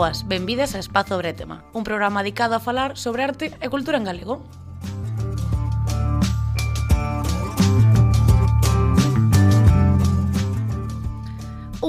Boas, benvidas a Espazo Bretema, un programa dedicado a falar sobre arte e cultura en galego.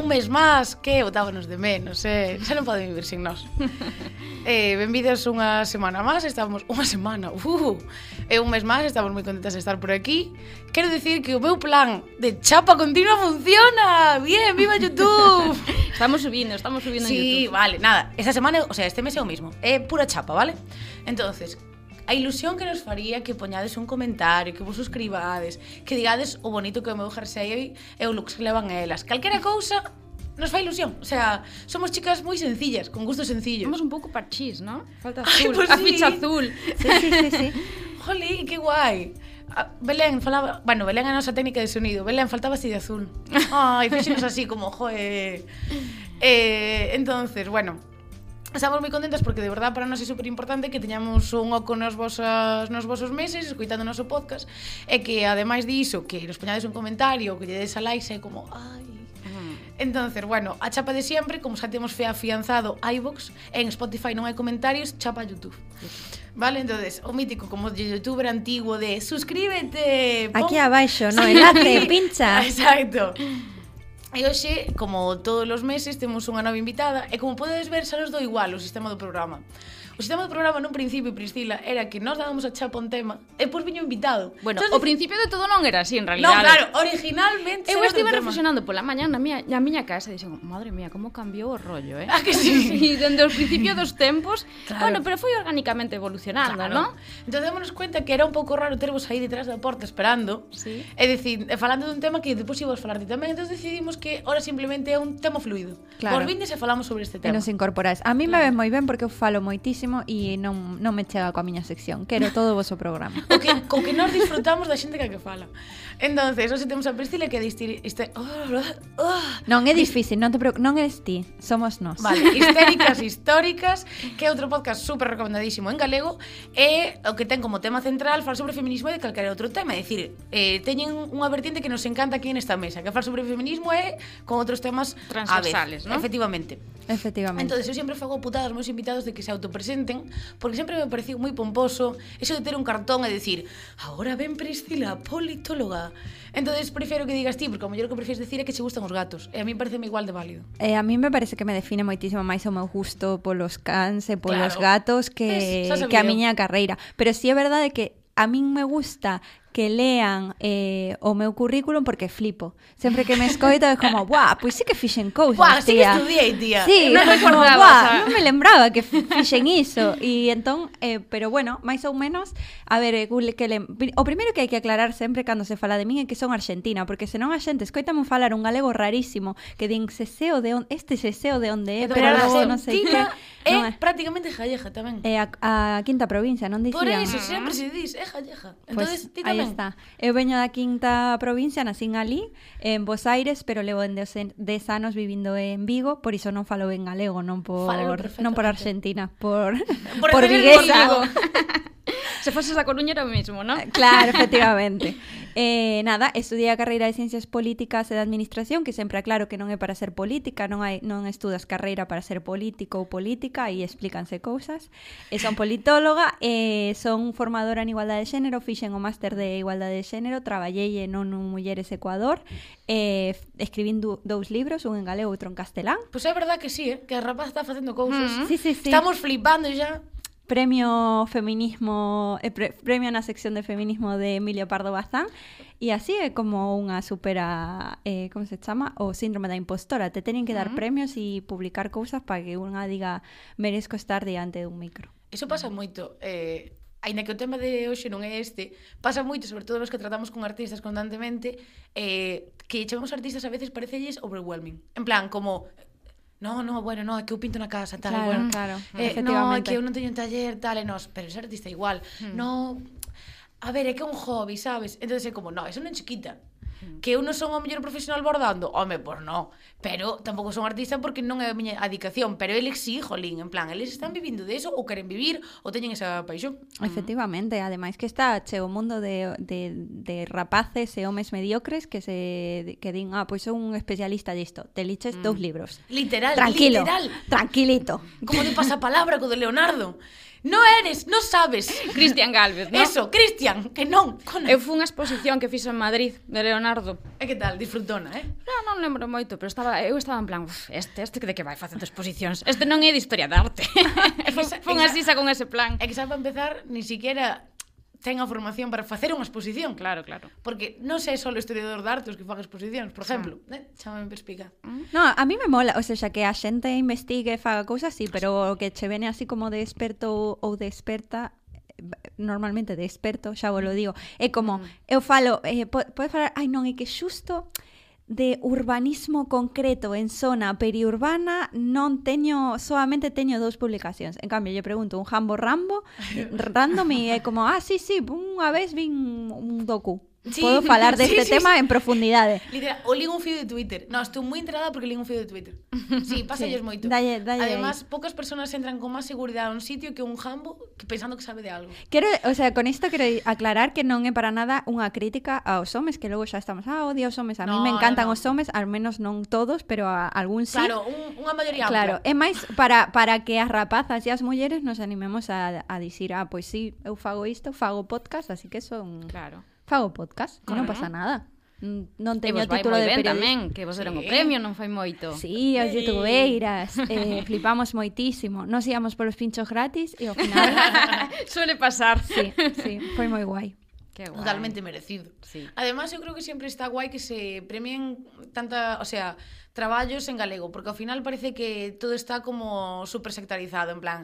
un mes máis que o dábanos de menos, eh? Xa non poden vivir sin nós. eh, benvidos unha semana máis, estamos unha semana, uh, e un mes máis, estamos moi contentas de estar por aquí. Quero dicir que o meu plan de chapa continua funciona. Bien, viva YouTube. estamos subindo, estamos subindo sí, en YouTube. Sí, vale, nada. Esta semana, o sea, este mes é o mismo. É pura chapa, vale? Entonces, a ilusión que nos faría que poñades un comentario, que vos suscribades, que digades o bonito que o meu jersey e o looks que levan elas. Calquera cousa nos fai ilusión. O sea, somos chicas moi sencillas, con gustos sencillos. Somos un pouco parchís, ¿no? Falta Ay, azul, pues a sí. ficha azul. Sí, sí, sí, sí. Jolín, que guai. Ah, Belén falaba, bueno, Belén a nosa técnica de sonido. Belén faltaba así de azul. Ai, fixemos así como, joe. Eh, entonces, bueno, Estamos moi contentas porque de verdade para nós é super importante que teñamos un oco nos vosas, nos vosos meses escoitando o noso podcast e que ademais diso que nos poñades un comentario que lle des a like é como ai mm. Entonces, bueno, a chapa de siempre, como xa temos fe afianzado iVox, en Spotify non hai comentarios, chapa YouTube. Vale, entonces, o mítico como de youtuber antiguo de suscríbete. Pon... Aquí abaixo, no enlace, pincha. Exacto. E hoxe, como todos os meses, temos unha nova invitada e como podedes ver, xa nos do igual o sistema do programa. O sistema do programa nun principio, Priscila, era que nós dábamos a chapa un tema e pois viño invitado. Bueno, Entonces, o principio de todo non era así, en realidad. No, claro, originalmente Eu estive reflexionando pola mañá na miña, na miña casa e dixen, madre mía, como cambiou o rollo, eh? Ah, que sí? sí dende os principios dos tempos, claro. bueno, pero foi orgánicamente evolucionando, claro. non? Entón, démonos cuenta que era un pouco raro tervos aí detrás da porta esperando, sí. e dicir, e falando dun tema que depois ibas falar ti tamén, entón decidimos que ahora simplemente é un tema fluido. Claro. Por vindes e falamos sobre este tema. E nos incorporais. A mí claro. me ven moi ben porque eu falo moitísimo e non, non me chega coa miña sección. Quero todo o vosso programa. o que, co que nós disfrutamos da xente que a que fala. Entonces, hoxe temos a Priscila que distir... Este... Oh, oh. oh. Non é difícil, non te preocupes, non es ti, somos nós. Vale, Histéricas Históricas, que é outro podcast super recomendadísimo en galego, e o que ten como tema central falar sobre feminismo e de calquera outro tema. É dicir, eh, teñen unha vertiente que nos encanta aquí en esta mesa, que falar sobre feminismo e con outros temas transversales, a vez, ¿no? Efectivamente. Efectivamente. Entonces, eu sempre fago putadas meus invitados de que se autopresenten presenten, porque sempre me pareciu moi pomposo eso de ter un cartón e decir agora ven Priscila, politóloga. Entonces prefiro que digas ti, porque o mellor que prefires decir é que che gustan os gatos. E a mí pareceme igual de válido. Eh, a mí me parece que me define moitísimo máis o meu gusto polos cans e polos claro. gatos que, es, que a miña carreira. Pero sí é verdade que a min me gusta que lean eh, o meu currículum porque flipo. Sempre que me escoito é como, "Buah, pois sí que fixen cousas, Buah, sí que tía." estudiei, tía. Sí, non me recordaba, o sea. non me lembraba que fixen iso e entón, eh, pero bueno, máis ou menos, a ver, eh, que le... o primeiro que hai que aclarar sempre cando se fala de min é que son argentina, porque senón a xente escoitame falar un galego rarísimo que din seseo de on, este seseo de onde é, pero Pero logo non sei que. Argentina é Non é. Eh. prácticamente gallega tamén. É a, a quinta provincia, non dicían? Por eso sempre se dis, é gallega. Entonces, ti tamén está. Eu veño da quinta provincia, nacín ali, en Bos Aires, pero levo en 10 anos vivindo en Vigo, por iso non falo ben galego, non por non por Argentina, por por, por viguesa. Se foses a Coruña era o mismo, non? Claro, efectivamente eh, nada, estudiei a carreira de Ciencias Políticas e de Administración, que sempre aclaro que non é para ser política, non hai non estudas carreira para ser político ou política e explícanse cousas. E son politóloga, e son formadora en igualdade de xénero, fixen o máster de igualdade de xénero, traballei en ONU Mulleres Ecuador, e escribín du, dous libros, un en galego e outro en castelán. Pois pues é verdad que sí, eh? que a rapaz está facendo cousas. Mm -hmm. sí, sí, sí. Estamos flipando xa premio feminismo, eh, pre, premio na sección de feminismo de Emilio Pardo Bazán e así é como unha supera, eh, como se chama, o síndrome da impostora. Te teñen que dar uh -huh. premios e publicar cousas para que unha diga merezco estar diante dun micro. Eso pasa moito, eh, aínda que o tema de hoxe non é este, pasa moito, sobre todo nos que tratamos con artistas constantemente, eh, que chamamos artistas a veces parecelles overwhelming. En plan, como no, no, bueno, no, é que eu pinto na casa, tal, claro, bueno. Claro, eh, No, é que eu non teño un taller, tal, e nos, pero ser artista igual. Hmm. No, a ver, é que é un hobby, sabes? Entonces é como, no, eso non chiquita. Que eu non son o mellor profesional bordando? Home, pois pues non. Pero tampouco son artista porque non é a miña adicación. Pero eles sí, jolín, en plan, eles están vivindo de eso ou queren vivir ou teñen esa paixón. Efectivamente, ademais que está che o mundo de, de, de rapaces e homes mediocres que se que din, ah, pois pues son un especialista disto. Te liches mm. dous libros. Literal, Tranquilo, literal. tranquilito. Como de pasapalabra co de Leonardo. No eres, no sabes. Cristian Galvez, no? Eso, Cristian, que non. Con... Eu fui a exposición que fixo en Madrid de Leonardo. E que tal? Disfrutona, eh? Non, non lembro moito, pero estaba, eu estaba en plan, uf, este, este de que vai facendo exposicións. Este non é de historia de arte. fun así xa con ese plan. É que xa para empezar, ni siquiera ten a formación para facer unha exposición. Claro, claro. Porque non sei só o historiador de arte os que fan exposicións, por exemplo. Ah. Eh, chamame perspicaz. Mm. No, a mí me mola, o sea, que a xente investigue, e faga cousas así, pero o que che vene así como de experto ou de experta eh, normalmente de experto, xa vos lo mm. digo, é como, mm. eu falo, eh, pode falar, ai non, é que xusto de urbanismo concreto en zona periurbana non teño, solamente teño dous publicacións. En cambio, lle pregunto un jambo rambo, random e é como, ah, sí, sí, unha vez vin un docu. Sí, Puedo falar deste de sí, sí, tema sí. en profundidade. Literal, o ligo un fío de Twitter. No, estou moi enterada porque ligo un fío de Twitter. Sí, pasalles sí. moito. Dalle, dalle Además, ahí. poucas persoas entran con máis seguridade a un sitio que un jambo que pensando que sabe de algo. Quero, o sea, con isto quero aclarar que non é para nada unha crítica aos homes, que logo xa estamos, ah, odio os homes, a no, mí me encantan no, no. os homes, al menos non todos, pero a algún sí. Claro, un, unha maioría Claro, ampla. é máis para, para que as rapazas e as mulleres nos animemos a, a dicir, ah, pois sí, eu fago isto, fago podcast, así que son... Claro fago podcast, que non pasa nada. Mm, non teño título de periodista. tamén, que vos eran sí. o premio, non foi moito. Sí, os sí. youtubeiras, eh, flipamos moitísimo. Nos íamos polos pinchos gratis e ao final... Suele pasar. Sí, sí, foi moi guai. Qué guay. Totalmente merecido. Sí. Además, eu creo que sempre está guai que se premien tanta, o sea, traballos en galego, porque ao final parece que todo está como super sectarizado, en plan,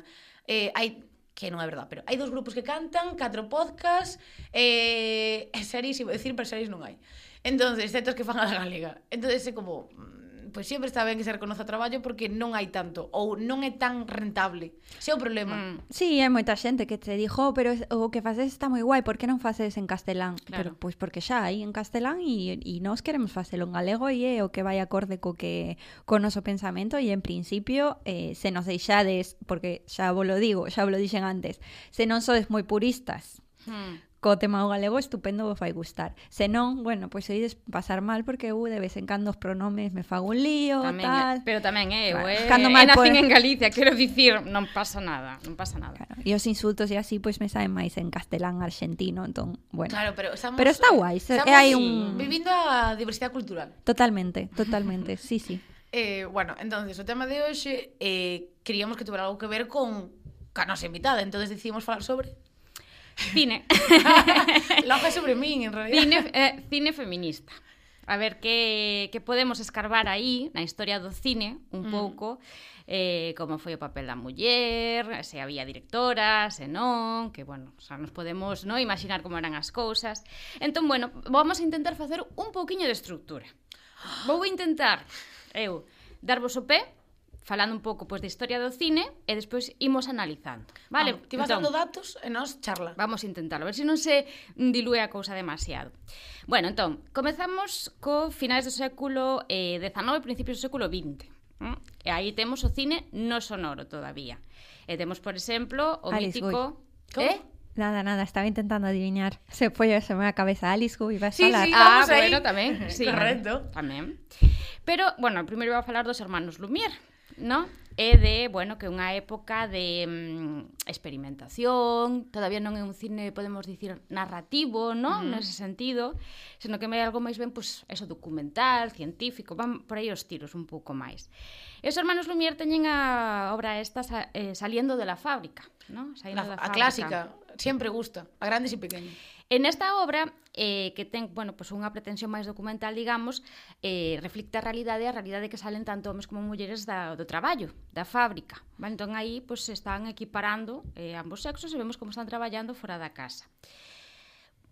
eh, hai que non é verdad, pero hai dous grupos que cantan, catro podcast, eh, series, iba decir, pero series non hai. Entonces, excepto que fan a la galega. Entonces, é como, mm, pois sempre está ben que se reconoza o traballo porque non hai tanto ou non é tan rentable. Ese é o problema. Mm. Sí, hai moita xente que te dixo, oh, pero o que faces está moi guai, por que non faces en castelán? Claro. Pero pois porque xa hai en castelán e, e nós queremos facelo en galego e eh, é o que vai acorde co que co noso pensamento e en principio eh, se nos deixades, porque xa vos lo digo, xa vos lo dixen antes, se non sodes moi puristas, Hmm co tema o galego estupendo vos fai gustar. Se non, bueno, pois oides pasar mal porque eu de vez en cando os pronomes me fago un lío, tamén, tal. Pero tamén é, eh, bueno, eh, cando mal nacín por... en Galicia, quero dicir, non pasa nada, non pasa nada. Claro, e os insultos e así pois me saen máis en castelán argentino, entón, bueno. Claro, pero estamos Pero está eh, guai, estamos hai un vivindo a diversidade cultural. Totalmente, totalmente. sí, sí. Eh, bueno, entonces o tema de hoxe eh, queríamos que tuvera algo que ver con ca nosa invitada, entonces decidimos falar sobre Cine. Loja sobre min, en realidad. Cine, eh, cine feminista. A ver que, que podemos escarbar aí na historia do cine un mm. pouco eh, como foi o papel da muller, se había directoras, se non, que, bueno, xa nos podemos no imaginar como eran as cousas. Entón, bueno, vamos a intentar facer un pouquiño de estructura. Vou intentar, eu, darvos o pé falando un pouco pois, de historia do cine e despois imos analizando. Vale, ah, ti vas entón, dando datos e nós charla. Vamos a intentarlo, a ver se non se dilúe a cousa demasiado. Bueno, entón, comezamos co finais do século eh, XIX, principios do século XX. ¿eh? Mm? E aí temos o cine no sonoro todavía. E temos, por exemplo, o Alice mítico... Como? Eh? Nada, nada, estaba intentando adivinar. Se foi a me a cabeza Alice Guy, vas sí, a falar. Sí, ah, ahí. bueno, tamén. Sí, Correcto. Tamén. Pero, bueno, primeiro iba a falar dos hermanos Lumière no? É de, bueno, que unha época de mm, experimentación, todavía non é un cine, podemos dicir, narrativo, non? Mm. Nese sentido, senón que me algo máis ben, pois, pues, eso, documental, científico, van por aí os tiros un pouco máis. Os hermanos Lumière teñen a obra esta sa, eh, saliendo de la fábrica, non? Saliendo la, da a fábrica. clásica, sempre gusta, a grandes e pequenos. En esta obra, eh, que ten, bueno, pois unha pretensión máis documental, digamos, eh, reflicta a realidade, a realidade que salen tanto homes como mulleres da, do traballo, da fábrica. Vale? Entón aí pois, se están equiparando eh, ambos sexos e vemos como están traballando fora da casa.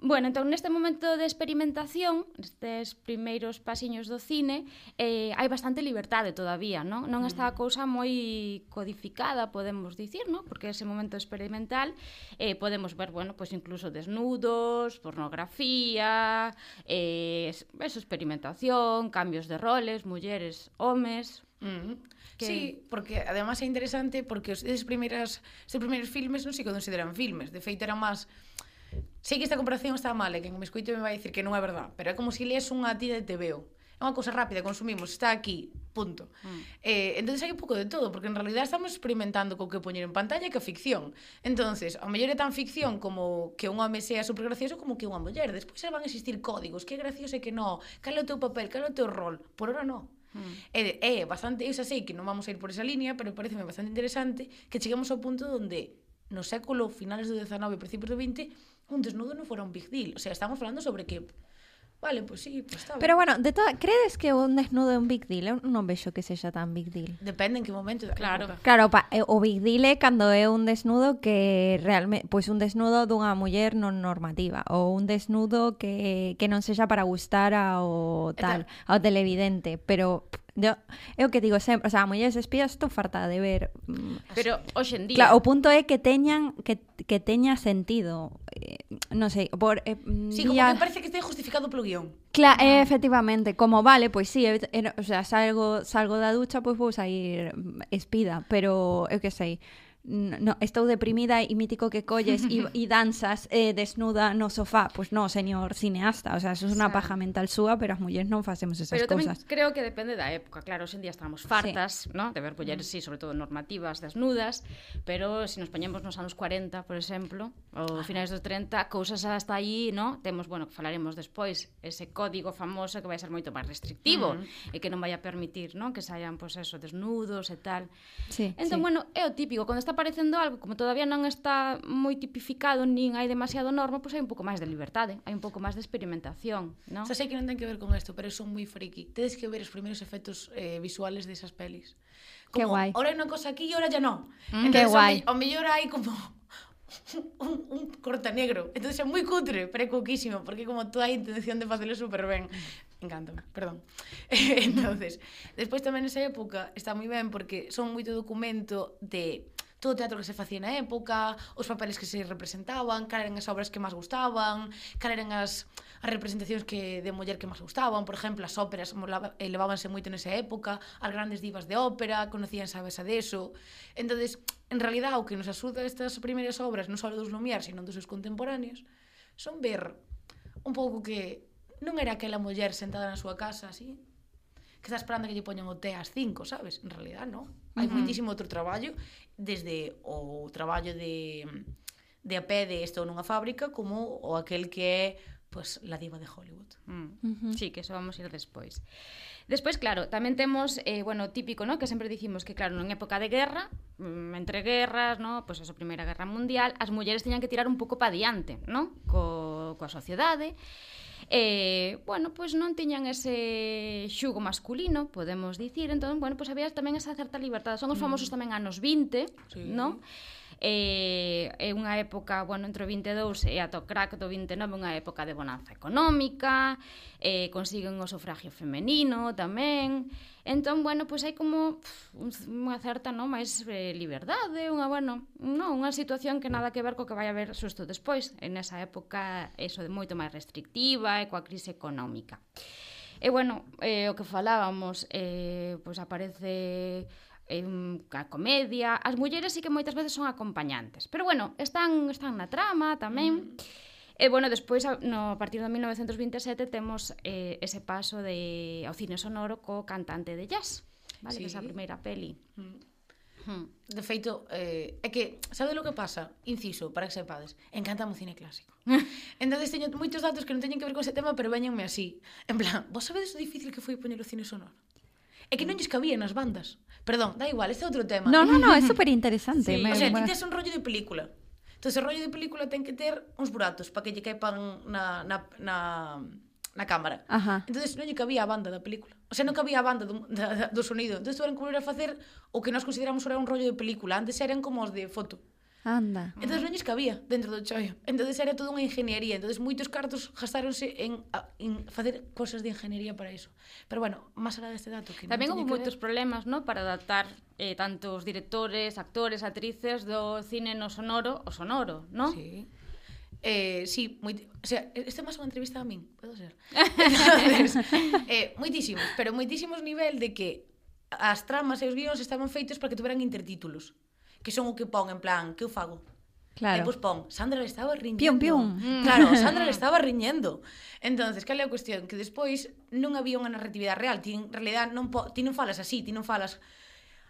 Bueno, entón neste momento de experimentación, nestes primeiros pasiños do cine, eh, hai bastante libertade todavía, non? Non está a mm. cousa moi codificada, podemos dicir, non? Porque ese momento experimental eh, podemos ver, bueno, pois pues incluso desnudos, pornografía, eh, eso, experimentación, cambios de roles, mulleres, homes, Mm. Que... Sí, porque además é interesante porque os primeiras, os primeiros filmes non se consideran filmes, de feito eran máis más Sei que esta comparación está mal, e quen me escoite me vai dicir que non é verdad, pero é como se si lees unha tira de TVO. É unha cousa rápida, consumimos, está aquí, punto. Mm. Eh, entonces hai un pouco de todo, porque en realidad estamos experimentando co que poñer en pantalla que a ficción. entonces a mellor é tan ficción como que un home sea super gracioso como que unha muller. Despois van a existir códigos, que é gracioso e que non, cal é o teu papel, cal é o teu rol. Por ora non. Mm. É, é bastante, eu xa sei que non vamos a ir por esa línea, pero pareceme bastante interesante que cheguemos ao punto onde no século finales do 19 principios do 20 un desnudo non fora un big deal. O sea, estamos falando sobre que Vale, pois pues sí, pues está ben. Pero bueno, de toda, credes que un desnudo é un big deal? Eh, Eu non vexo que sexa tan big deal. Depende en que momento. Claro. Época. Claro, pa, eh, o big deal é cando é un desnudo que realmente, pois un desnudo dunha muller non normativa ou un desnudo que, que non sexa para gustar ao tal, ao televidente, pero Yo, é o que digo sempre, o sea, mulleres espías estou farta de ver. Mm, pero hoxe en día Claro, o punto é que teñan que, que teña sentido. Eh, non sei, por eh, Sí, como día... que parece que este justificado polo guión. Claro, eh, efectivamente, como vale, pois pues sí, eh, eh, o sea, salgo salgo da ducha, pois pues vou sair mm, espida, pero eu que sei no, estou deprimida e mítico que colles e, e danzas eh, desnuda no sofá. Pois non, señor cineasta, o sea, eso é unha paja mental súa, pero as mulleres non facemos esas pero cosas. Pero creo que depende da época, claro, hoxe en día estamos fartas, sí. ¿no? de ver mulleres, mm. sí, sobre todo normativas desnudas, pero se si nos poñemos nos anos 40, por exemplo, ou finais dos 30, cousas hasta aí, ¿no? temos, bueno, falaremos despois, ese código famoso que vai ser moito máis restrictivo uh -huh. e que non vai a permitir ¿no? que saian, pois, pues, eso, desnudos e tal. Sí, entón, sí. bueno, é o típico, cando está parecendo algo, como todavía non está moi tipificado, nin hai demasiado norma, pois hai un pouco máis de liberdade, hai un pouco máis de experimentación, non? Xa sei que non ten que ver con isto, pero son moi friki. Tedes que ver os primeiros efectos eh, visuales desas pelis. Como, que guai. Ora é unha cosa aquí e ora ya non. Mm, Entonces, que guai. O, mellor hai como un, un corta negro. Entonces é moi cutre, pero é coquísimo, porque como toda a intención de facelo super ben. Encántame, perdón. entonces, despois tamén nesa época está moi ben porque son moito documento de todo o teatro que se facía na época, os papeles que se representaban, cal eran as obras que máis gustaban, cal eran as, as representacións que de muller que máis gustaban, por exemplo, as óperas elevábanse eh, moito nesa época, as grandes divas de ópera, conocían a deso. Entonces, en realidad, o que nos asuda estas primeiras obras, non só dos Lumiar, sino dos seus contemporáneos, son ver un pouco que non era aquela muller sentada na súa casa, así, que está esperando que lle poñan o té ás 5, sabes? En realidad, non. Hai uh -huh. moitísimo outro traballo, desde o traballo de, de a pé de isto nunha fábrica, como o aquel que é pues, la diva de Hollywood. Mm. Uh -huh. Sí, que eso vamos a ir despois. Despois, claro, tamén temos, eh, bueno, típico, ¿no? que sempre dicimos que, claro, non época de guerra, mm, entre guerras, ¿no? pois pues a Primeira Guerra Mundial, as mulleres teñan que tirar un pouco pa diante, ¿no? Co, coa sociedade, E, bueno, pois non tiñan ese xugo masculino, podemos dicir, entón, bueno, pois había tamén esa certa liberdade. Son os mm. famosos tamén anos 20, sí. non? eh, é unha época, bueno, entre o 22 e ata o crack do 29, unha época de bonanza económica, eh, consiguen o sufragio femenino tamén, entón, bueno, pois hai como pff, unha certa, non, máis eh, liberdade, unha, bueno, non, unha situación que nada que ver co que vai haber susto despois, en esa época eso de moito máis restrictiva e coa crise económica. E bueno, eh, o que falábamos, eh, pois aparece a comedia, as mulleres sí que moitas veces son acompañantes, pero bueno, están están na trama tamén. Mm. E bueno, despois no a partir de 1927 temos eh, ese paso de ao cine sonoro co cantante de jazz, vale, sí. primeira peli. Mm. Hmm. De feito, eh, é que, sabe lo que pasa? Inciso, para que sepades, encanta o cine clásico. entonces teño moitos datos que non teñen que ver con ese tema, pero veñenme así. En plan, vos sabedes o difícil que foi poñer o cine sonoro? é que non lles cabía nas bandas. Perdón, da igual, este é outro tema. Non, non, non, é super interesante. Sí. Me, o sea, bueno. ti tes un rollo de película. Entón, o rollo de película ten que ter uns buratos para que lle caipan na, na, na, na cámara. Ajá. Entón, non lle cabía a banda da película. O sea, non cabía a banda do, da, do sonido. Entón, tuveron que volver a facer o que nós consideramos era un rollo de película. Antes eran como os de foto. Anda. Entón non lles cabía dentro do choio. Entón era toda unha ingeniería. Entón moitos cartos gastáronse en, en facer cosas de ingeniería para iso. Pero bueno, máis alá deste dato que Tamén houve moitos ver. problemas, ¿no? para adaptar eh, tanto os directores, actores, actrices do cine no sonoro, o sonoro, ¿no? Sí. Eh, sí, moi, o sea, este é máis unha entrevista a min, podo ser. Entonces, eh, moitísimos, pero moitísimos nivel de que as tramas e os guións estaban feitos para que tuveran intertítulos que son o que pon en plan, que eu fago? Claro. E pois pon, Sandra le estaba riñendo. Pium, pium. Mm. Claro, Sandra le estaba riñendo. Entonces, cal é a cuestión? Que despois non había unha narratividade real. Ti, en realidad, non po, ti non falas así, ti non falas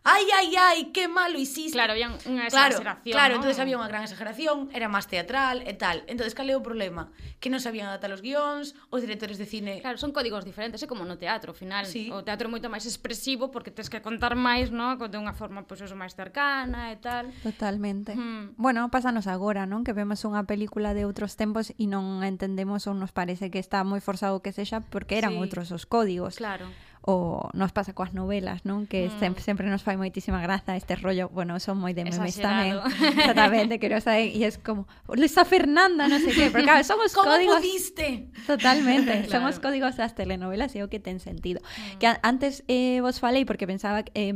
ai, ai, ai, que malo hiciste. Claro, había unha exageración. Claro, claro ¿no? entonces había unha gran exageración, era máis teatral e tal. Entonces, cal é o problema? Que non sabían adaptar os guións, os directores de cine... Claro, son códigos diferentes, é como no teatro, ao final. Sí. O teatro é moito máis expresivo porque tens que contar máis, ¿no? de unha forma pois pues, eso máis cercana e tal. Totalmente. Hmm. Bueno, pásanos agora, non? Que vemos unha película de outros tempos e non entendemos ou nos parece que está moi forzado que sexa porque eran sí. outros os códigos. Claro o nos pasa coas novelas, non? Que mm. sempre, sempre nos fai moitísima graza este rollo, bueno, son moi de memes tamén. Exactamente, que nos saben, e es como, Luisa Fernanda, non sei que, porque claro, somos Como códigos... pudiste? Totalmente, claro. somos códigos das telenovelas e o que ten sentido. Mm. Que antes eh, vos falei, porque pensaba que... Eh,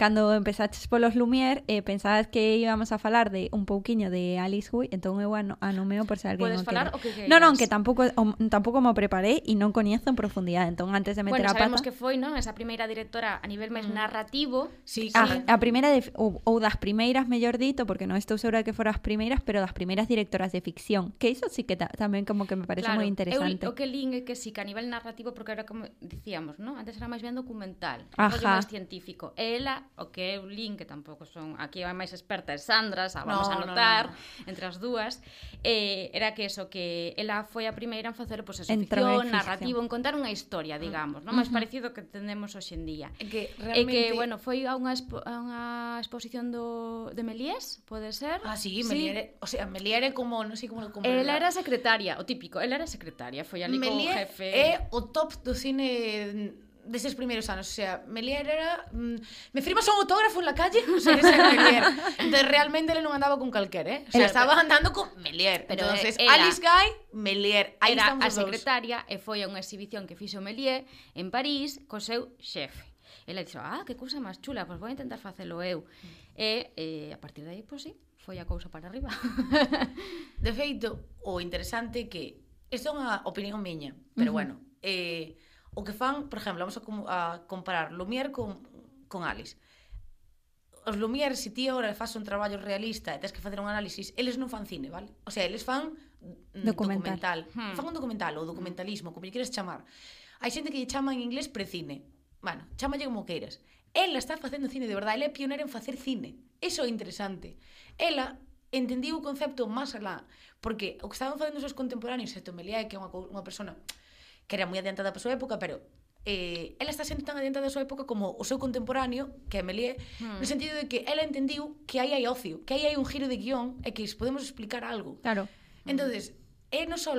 cando empezaches polos Lumière eh, pensabas que íbamos a falar de un pouquiño de Alice Guy, entón eu ano, anomeo ah, por se alguén Podes falar o que queiras. Non, non, que tampouco o, tampouco mo preparei e non coñezo en profundidade, entón antes de meter bueno, a pata. Bueno, que foi, non, esa primeira directora a nivel máis narrativo. Sí, ah, sí. A, a primeira de, ou, ou das primeiras, mellor dito, porque non estou segura de que foras as primeiras, pero das primeiras directoras de ficción, que iso sí que ta, tamén como que me parece claro, moi interesante. Eu, o que lín é que sí, que a nivel narrativo, porque era como dicíamos, non? Antes era máis ben documental, rollo máis científico. E ela o que eu lin, que tampouco son... Aquí a máis experta é Sandra, xa vamos no, a notar, no, no, no. entre as dúas. Eh, era que eso, que ela foi a primeira en facer pois, pues, eso, ficción, narrativo, en contar unha historia, digamos, non máis uh -huh. parecido que tendemos hoxe en día. E que, realmente... e que bueno, foi a unha, expo a unha exposición do, de Melies, pode ser? Ah, sí, Melier, sí. o sea, Melier como, non sei como... como ela era secretaria, o típico, ela era secretaria, foi ali Melier como jefe... é o top do cine deses primeiros anos, o sea, Melier era mm, me firmas un autógrafo en la calle, o sea, ese Melier. Entonces, realmente ele non andaba con calquer, eh? O sea, era, estaba andando con Melier. Pero Entonces, era, Alice Guy, Melier, aí era a secretaria dos. e foi a unha exhibición que fixo Melier en París co seu xefe. Ela dixo, ah, que cousa máis chula, pois pues vou intentar facelo eu. E, e a partir de aí, pois pues, sí, foi a cousa para arriba. de feito, o interesante é que, isto é unha opinión miña, pero uh -huh. bueno, eh, O que fan, por exemplo, vamos a, com a comparar Lumière con, con Alice. Os Lumière, se si ti agora faz un traballo realista e tens que facer un análisis, eles non fan cine, vale? O sea, eles fan mm, documental. documental. Hmm. Fan un documental ou documentalismo, como lle queres chamar. Hai xente que lle chama en inglés precine. Bueno, chamalle como queiras. Ela está facendo cine de verdade, ela é pionera en facer cine. Eso é interesante. Ela entendiu o concepto máis alá, porque o que estaban facendo os seus contemporáneos, excepto Meliá, que é unha, unha persona que era moi adiantada para a súa época, pero eh, ela está sendo tan adiantada da súa época como o seu contemporáneo, que é Melie, hmm. no sentido de que ela entendiu que aí hai ocio, que aí hai un giro de guión e que podemos explicar algo. Claro. Entonces, é non só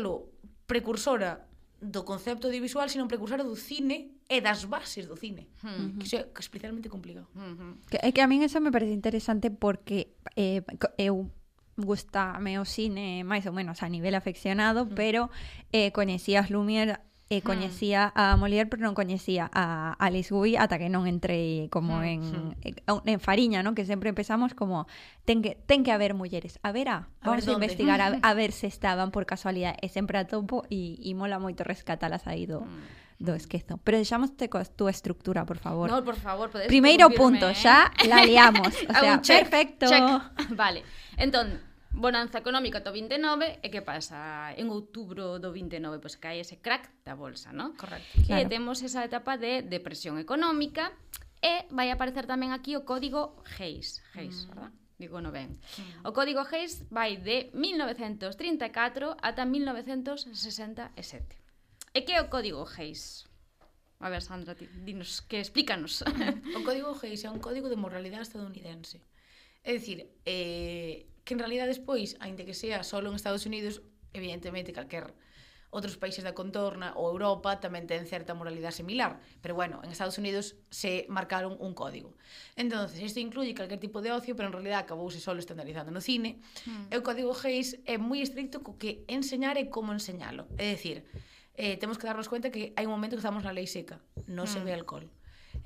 precursora do concepto de visual, sino precursora do cine e das bases do cine. Uh -huh. Que iso é especialmente complicado. Uh -huh. que, é que a min eso me parece interesante porque eh, eu gustame o cine máis ou menos a nivel afeccionado, uh -huh. pero eh, coñecía as Lumière e coñecía a Molière, pero non coñecía a Alice Guy ata que non entrei como en, en Fariña, ¿no? que sempre empezamos como ten que, ten que haber mulleres. A ver, a, A ver vamos a, dónde. investigar a, a ver se estaban por casualidade e sempre a topo e, e mola moito rescatalas aí do, do esquezo. Pero deixamoste coa túa estructura, por favor. No, por favor, podes Primeiro punto, eh? xa la liamos. O sea, check, perfecto. check. Vale. Entón, bonanza económica do 29 e que pasa en outubro do 29 pois cae ese crack da bolsa, ¿no? Correcto. Claro. E temos esa etapa de depresión económica e vai aparecer tamén aquí o código Hayes, Hayes, mm. ¿verdad? Digo no ben. Mm. O código Hayes vai de 1934 ata 1967. E que é o código Hayes? A ver, Sandra, dinos, que explícanos. o código Hayes é un código de moralidade estadounidense É dicir, eh, que en realidad despois, aínde que sea solo en Estados Unidos, evidentemente calquer outros países da contorna ou Europa tamén ten certa moralidade similar, pero bueno, en Estados Unidos se marcaron un código. Entonces, isto incluye calquer tipo de ocio, pero en realidad acabouse solo estandarizando no cine. Mm. E o código Hayes é moi estricto co que enseñar e como enseñalo. É dicir, eh, temos que darnos cuenta que hai un momento que estamos na lei seca, non mm. se hmm. ve alcohol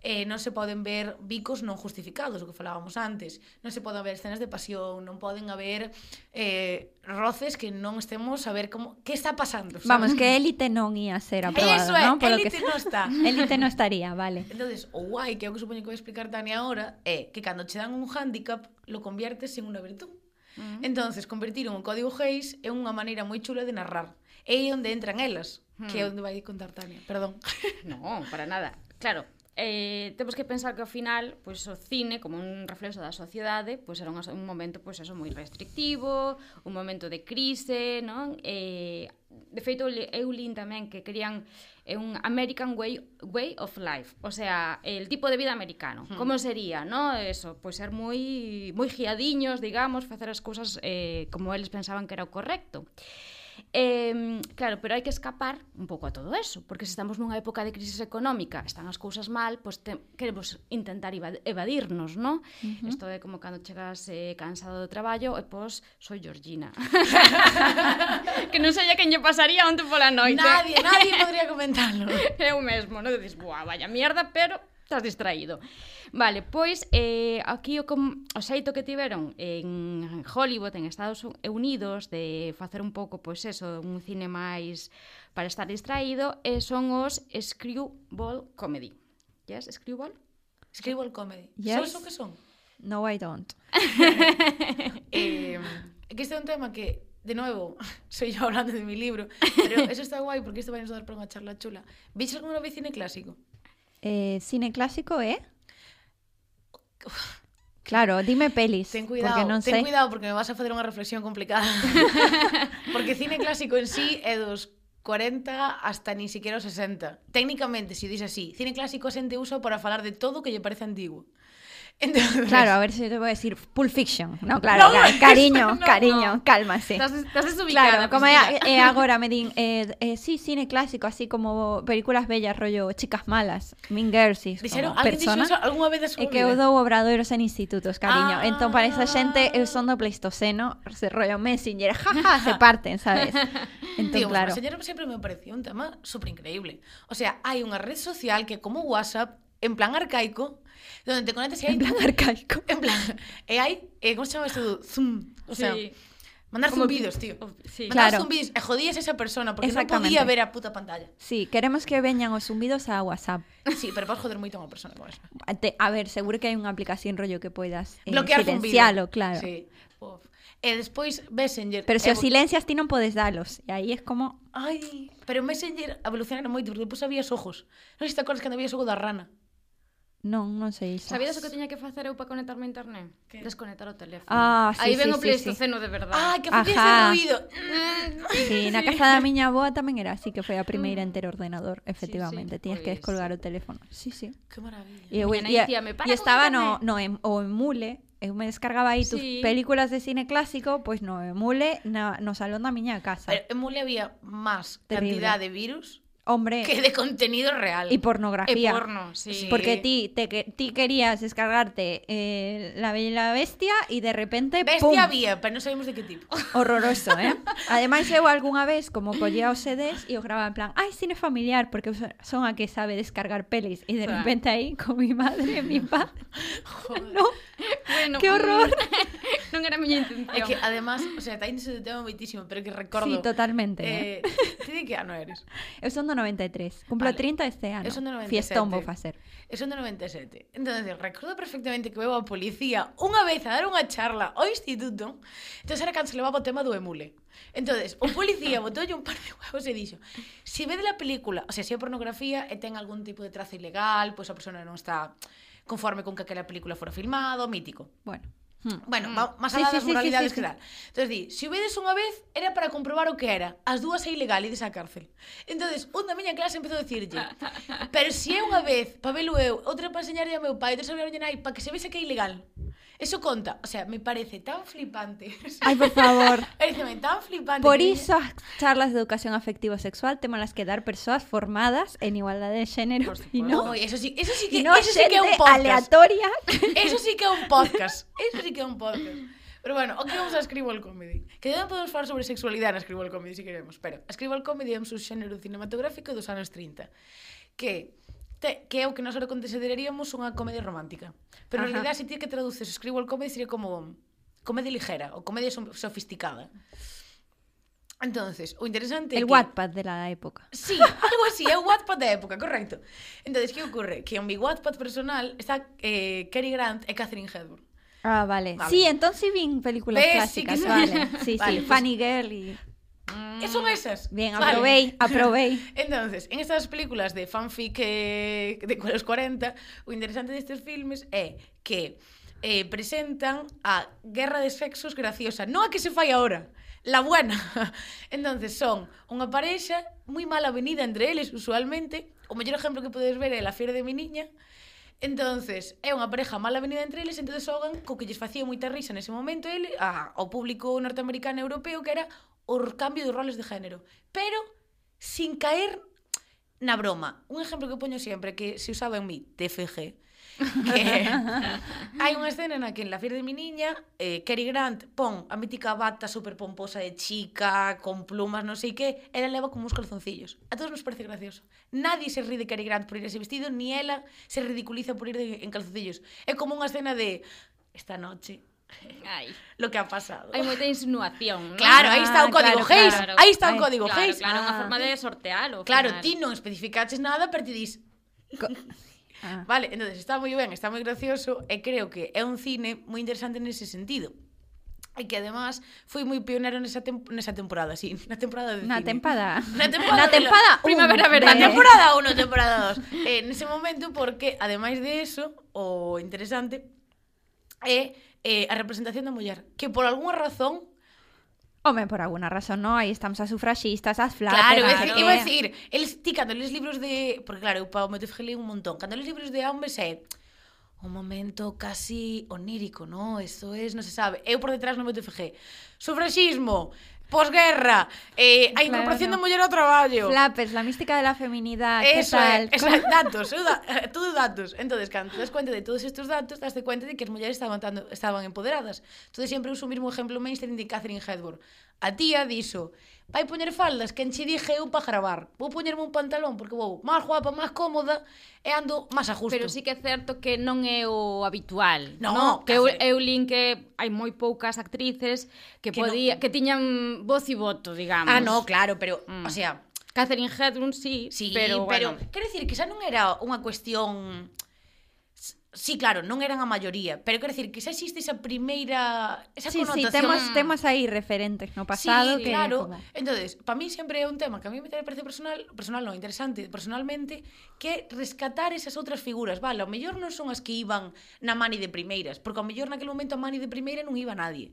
eh, non se poden ver bicos non justificados, o que falábamos antes. Non se poden haber escenas de pasión, non poden haber eh, roces que non estemos a ver como que está pasando. ¿sabes? Vamos, que élite non ia ser aprobado, Eso é, non? Élite que... non está. élite non estaría, vale. Entonces, o guai, que é o que supoño que vai explicar Tania agora, é que cando che dan un handicap, lo conviertes en unha virtud. Mm. Entonces, convertir un código Hayes é unha maneira moi chula de narrar. É onde entran elas, mm. que é hmm. onde vai contar Tania, perdón. No, para nada. Claro, eh, temos que pensar que ao final pois, o cine, como un reflexo da sociedade pois, era un, un momento pois, eso, moi restrictivo un momento de crise non? Eh, de feito eu lin tamén que querían é un American way way of life, o sea, el tipo de vida americano. Hmm. Como sería, no? Eso, pois ser moi moi giadiños, digamos, facer as cousas eh como eles pensaban que era o correcto. Eh, claro, pero hai que escapar un pouco a todo eso, porque se estamos nunha época de crisis económica, están as cousas mal, pois pues te, queremos intentar evadirnos, ¿no? Uh -huh. Isto é como cando chegas eh, cansado do traballo e pois soy Georgina. que non sei a quen lle pasaría onte pola noite. Nadie, nadie podría comentarlo. Eu mesmo, non? Dices, buah, vaya mierda, pero estás distraído. Vale, pois eh, aquí o, com, o xeito que tiveron en Hollywood, en Estados eh, Unidos, de facer un pouco, pois eso, un cine máis para estar distraído, eh, son os Screwball Comedy. Yes, Screwball? Screwball Comedy. Yes. Son o que son? No, I don't. eh, que este é un tema que de novo, soy yo hablando de mi libro, pero eso está guai porque isto vai nos dar para unha charla chula. Viste alguna vez cine clásico? eh, cine clásico? Eh? Claro, dime pelis. Ten cuidado, porque non ten sei. cuidado porque me vas a facer unha reflexión complicada. porque cine clásico en sí é dos 40 hasta ni siquiera os 60. Técnicamente, si dis así, cine clásico xente uso para falar de todo que lle parece antigo. Entonces, claro, a ver si yo te voy a decir Pulp Fiction. No, claro, no, claro. cariño, no, cariño, no. cálmase. Estás, estás ubicada, Claro, como como eh, eh, agora me din, eh, eh, sí, cine clásico, así como películas bellas, rollo Chicas Malas, Mean Girls, Dixeron, persona. Dixo alguna vez E eh, que eu dou obradoiros en institutos, cariño. Ah. Entón, para esa xente, eu son do Pleistoceno, se rollo Messenger, jaja, se parten, sabes? Entón, Tío, claro. Messenger sempre me pareció un tema super increíble. O sea, hai unha red social que como WhatsApp, en plan arcaico, donde te conectas e hai... En plan arcaico. En plan, e hai, eh, como se chama isto? Zoom. O sea, sí. Mandar como zumbidos, tío. Sí. Mandar claro. zumbidos e jodías a esa persona porque non podía ver a puta pantalla. Sí, queremos que veñan os zumbidos a WhatsApp. Sí, pero podes joder moito a unha persona con eso. Te, a ver, seguro que hai unha aplicación rollo que poidas eh, Bloquear silencialo, claro. Sí. Uf. E despois Messenger. Pero se os silencias ti non podes dalos. E aí é como... Ai, pero Messenger evolucionaron moito, porque depois había ojos. Non sei se te acordas que había ojo da rana. Non, non sei xa. Sabides o que tiña que facer eu para conectarme a internet? Que? Desconectar o teléfono. Ah, sí, Aí ven sí, o pleistoceno sí. de verdade. Ah, que facía ese ruido. Sí, sí, na casa da miña boa tamén era así, que foi a primeira mm. en ter ordenador, efectivamente. Sí, sí. Tiñas que pois. descolgar o teléfono. Sí, sí. Que maravilla. E, eu, e, e estaba no, no, en, o emule, eu me descargaba aí tus sí. películas de cine clásico, pois pues no emule na, no salón da miña casa. Pero emule había máis cantidad de virus Hombre. Que de contenido real. Y pornografía. Y porno, sí. Porque ti, te, ti querías descargarte eh, La Bella y la Bestia y de repente. Bestia había, pero no sabemos de qué tipo. Horroroso, ¿eh? Ademais, eu algunha vez como collía os CDs e os grababa en plan, ai, cine familiar, porque son a que sabe descargar pelis. E de repente aí, con mi madre e mi padre. Joder. no. Bueno, que horror. non era a miña intención. É que, además, o sea, está indo de tema moitísimo, pero que recordo... Sí, totalmente. Eh, eh. Ti de que ano eres? Eu son do 93. Cumplo vale. 30 este ano. Eso no 97. Fiestón vou facer. Eso de 97. Entón, recordo perfectamente que veo a policía unha vez a dar unha charla ao instituto, entón era cando se levaba o tema do emule. Entonces, o policía botoulle un par de huevos e dixo se ve de la película, o sea, se é pornografía e ten algún tipo de trazo ilegal, pois pues a persona non está conforme con que aquela película fora filmado, mítico. Bueno. Hmm. Bueno, hmm. máis alá sí, das sí, moralidades sí, sí, sí, que dan. Entón, di, se si o vedes unha vez, era para comprobar o que era. As dúas é ilegal, ides á cárcel. Entonces, un da miña clase empezou a dicirlle, pero se si é unha vez, para velo eu, outra para enseñarlle ao meu pai, outra para a nai, para que se vese que é ilegal. Eso conta, o sea, me parece tan flipante. Ay, por favor. Pareceme tan flipante. Por iso as charlas de educación afectivo sexual temos las que dar persoas formadas en igualdade de género e no, no eso sí, eso sí que, no eso sí que é un podcast. aleatoria. Eso sí que é un podcast. Eso sí que é un podcast. Pero bueno, o que vamos a escribo el comedy. Que tamén podemos falar sobre sexualidade na escribo el comedy, se si queremos. Pero escribo el comedy é un subxénero cinematográfico dos anos 30. Que te, que é o que nós ahora consideraríamos unha comedia romántica. Pero Ajá. en realidad, se ti que traduces escribo el comedy, sería como comedia ligera ou comedia sofisticada. Entonces, o interesante El que... Wattpad de la época. Sí, algo así, é o Wattpad da época, correcto. Entonces, que ocorre? Que en mi Wattpad personal está eh, Cary Grant e Catherine Hepburn. Ah, vale. vale. Sí, entonces vi películas Ves, clásicas, sí que... vale. Sí, vale, sí, pues... Funny Girl y... E Son esas. Bien, aprobei, vale. aprobei. Entonces, en estas películas de fanfic eh, de los 40, o interesante destes filmes é que eh, presentan a guerra de sexos graciosa. Non a que se fai ahora, la buena. entonces son unha parexa moi mala avenida entre eles, usualmente. O mellor exemplo que podes ver é La fiera de mi niña, Entonces, é unha pareja mala avenida entre eles, entonces xogan co que lles facía moita risa nese momento ele a, ao público norteamericano e europeo que era o cambio de roles de género, pero sin caer na broma. Un exemplo que poño sempre que se usaba en mi TFG, que hai unha escena na que en la fiera de mi niña eh, Cary Grant pon a mítica bata super pomposa de chica con plumas, non sei que ela leva como uns calzoncillos. A todos nos parece gracioso. Nadie se ríe de Cary Grant por ir ese vestido ni ela se ridiculiza por ir de, en calzoncillos. É como unha escena de esta noche Ai. Lo que ha pasado. Hai moita insinuación. ¿no? Claro, ah, aí está o ah, código claro, Geis. Claro. Aí está Ay, o código claro, Geis. Claro, ah. unha forma de sortealo. Claro, final. ti non especificaches nada, pero ti dis... Co ah. Vale, entonces está moi ben, está moi gracioso e creo que é un cine moi interesante nese sentido. E que además foi moi pionero nesa, tem nesa temporada, sí, na temporada de na cine. Tempada. Na temporada. Uh, na temporada. La... Primavera, verán. Na temporada 1, temporada 2. eh, nese momento, porque ademais de eso, o interesante é eh, a representación da muller, que por algunha razón Home, por alguna razón, no, aí estamos as sufraxistas, as fláteras... Claro, claro. iba a decir, eles, ti, cando lees libros de... Porque claro, eu pa o meu tefgelei un montón. Cando lees libros de hombres é un momento casi onírico, no? Eso es, non se sabe. Eu por detrás non me TFG. Sufraxismo, posguerra, eh, a incorporación Claro. da muller ao traballo. Flapes, la mística de la feminidad, ¿qué Eso tal? eso é, datos, da, todo datos. Entonces, cando te das cuenta de todos estos datos, das cuenta de que as mulleres estaban, tando, estaban empoderadas. Entonces, sempre uso o mismo exemplo mainstream de Catherine Hepburn. A tía dixo, vai poñer faldas que enche dije eu para gravar. Vou poñerme un pantalón porque vou máis guapa, máis cómoda e ando máis a justo. Pero sí que é certo que non é o habitual. No, no? que eu, eu lin que hai moi poucas actrices que, que podía no. que tiñan voz e voto, digamos. Ah, no, claro, pero mm. o sea, Catherine Hedlund sí, sí pero, pero bueno. quero dicir que xa non era unha cuestión Sí, claro, non eran a maioría, pero quero decir que xa existe esa primeira esa sí, connotación. Sí, temos temos aí referentes no pasado sí, que claro. Como... Entonces, para mí sempre é un tema que a mí me parece personal, personal non interesante, personalmente, que rescatar esas outras figuras, vale, ao mellor non son as que iban na mani de primeiras, porque ao mellor naquele momento a mani de primeira non iba nadie.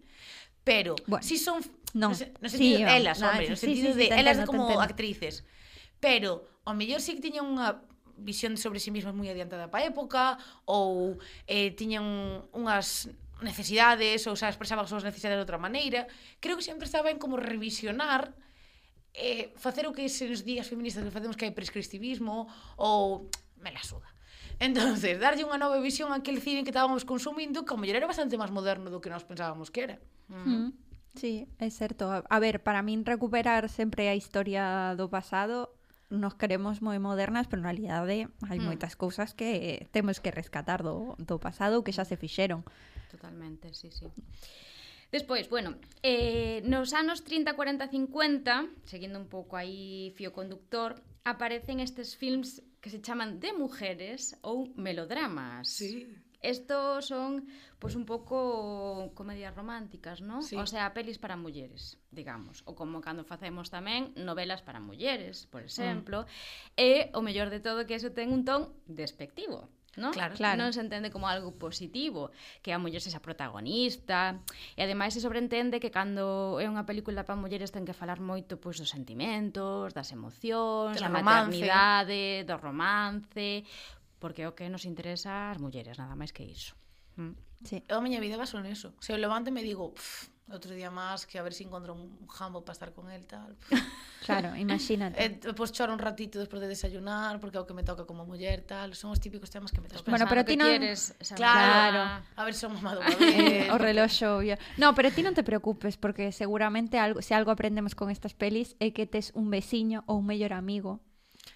Pero bueno, si son non, no, no sentido sí, elas, no, hombre, no, sí, sentido sí, sí, de elas como actrices. Pero ao mellor si sí que tiñan unha visión sobre si sí mesmas moi adiantada pa época ou eh, tiñan unhas necesidades ou xa expresaban as súas necesidades de outra maneira. Creo que sempre está ben como revisionar eh, facer o que se nos días feministas que facemos que hai prescriptivismo ou me la suda. Entonces, darlle unha nova visión a aquel cine que estábamos consumindo, que ao mellor era bastante máis moderno do que nós pensábamos que era. Mm. Mm. Sí, é certo. A ver, para min recuperar sempre a historia do pasado nos queremos moi modernas, pero na realidade hai mm. moitas cousas que temos que rescatar do, do pasado que xa se fixeron. Totalmente, sí, sí. Despois, bueno, eh, nos anos 30, 40, 50, seguindo un pouco aí fio conductor, aparecen estes films que se chaman de mujeres ou melodramas. Sí. Esto son, pues, un pouco comedias románticas, ¿no? Sí. O sea, pelis para mulleres, digamos. ou como cando facemos tamén novelas para mulleres, por exemplo. Mm. E o mellor de todo que eso ten un ton despectivo. ¿no? Claro, claro. Non se entende como algo positivo, que a muller sexa protagonista, e ademais se sobreentende que cando é unha película para mulleres ten que falar moito pois dos sentimentos, das emocións, da maternidade, do romance, porque o que nos interesa as mulleres, nada máis que iso. Mm. Sí. Eu a miña vida baso neso. Se eu levanto e me digo, outro día máis que a ver se si encontro un jambo para estar con el tal. claro, imagínate. E, eh, pois pues, choro un ratito despois de desayunar, porque é o que me toca como muller tal, son os típicos temas que me tocan. Bueno, pero ti non quieres, claro, claro. A ver se son mamado o reloxo obvio. No, pero ti non te preocupes porque seguramente algo se algo aprendemos con estas pelis é que tes un veciño ou un mellor amigo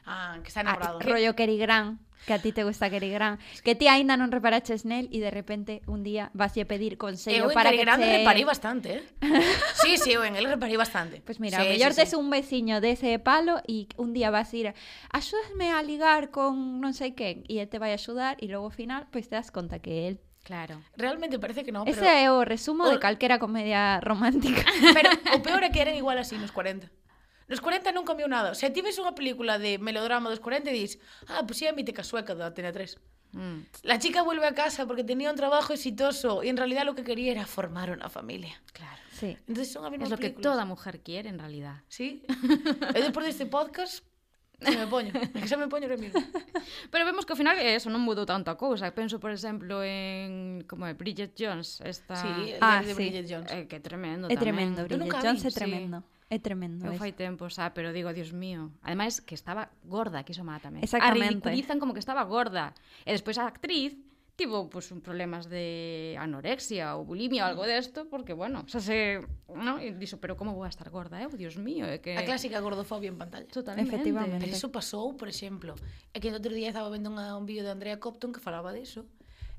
Ah, que está Ah, enamorado. rollo Cary Grant, que a ti te gusta Cary Grant, que ti aínda non reparaches nel e de repente un día vaslle pedir Eu consello para Cary que Grant che... reparei bastante, eh? sí, sí, eu en él reparei bastante. Pues mira, sí, a mellor sí, tes sí. un veciño dese palo e un día vas a ir axúdame a ligar con non sei quen e te vai a axudar e logo ao final pois te das conta que el Claro. Realmente parece que Ese pero, é o resumo de o- calquera comedia romántica. pero o peor é que eran igual así nos 40. Nos 40 non cambiou nada. Se ti ves unha película de melodrama dos 40 e dis, ah, pues sí, a mítica sueca da Antena 3. Mm. La chica vuelve a casa porque tenía un trabajo exitoso y en realidad lo que quería era formar una familia. Claro. Sí. Entonces son a Es lo que toda mujer quiere en realidad. Sí. E despois deste podcast se me poño. É que se me poño mismo. Pero vemos que ao final eso non mudou tanto a cousa. Penso, por exemplo, en como é Bridget Jones, esta Sí, Ah, de sí. Bridget Jones. eh, que tremendo É tamén. tremendo, Bridget Jones vi, é sí. tremendo. É tremendo. Eu fai tempo, xa, pero digo, dios mío. Ademais, que estaba gorda, que iso má tamén. Exactamente. A ridiculizan como que estaba gorda. E despois a actriz tivo pues, problemas de anorexia ou bulimia ou algo desto, porque, bueno, xa se... No? E dixo, pero como vou a estar gorda, eh? Oh, dios mío, é que... A clásica gordofobia en pantalla. Totalmente. Efectivamente. Pero iso pasou, por exemplo, é que outro día estaba vendo unha, un vídeo de Andrea Copton que falaba diso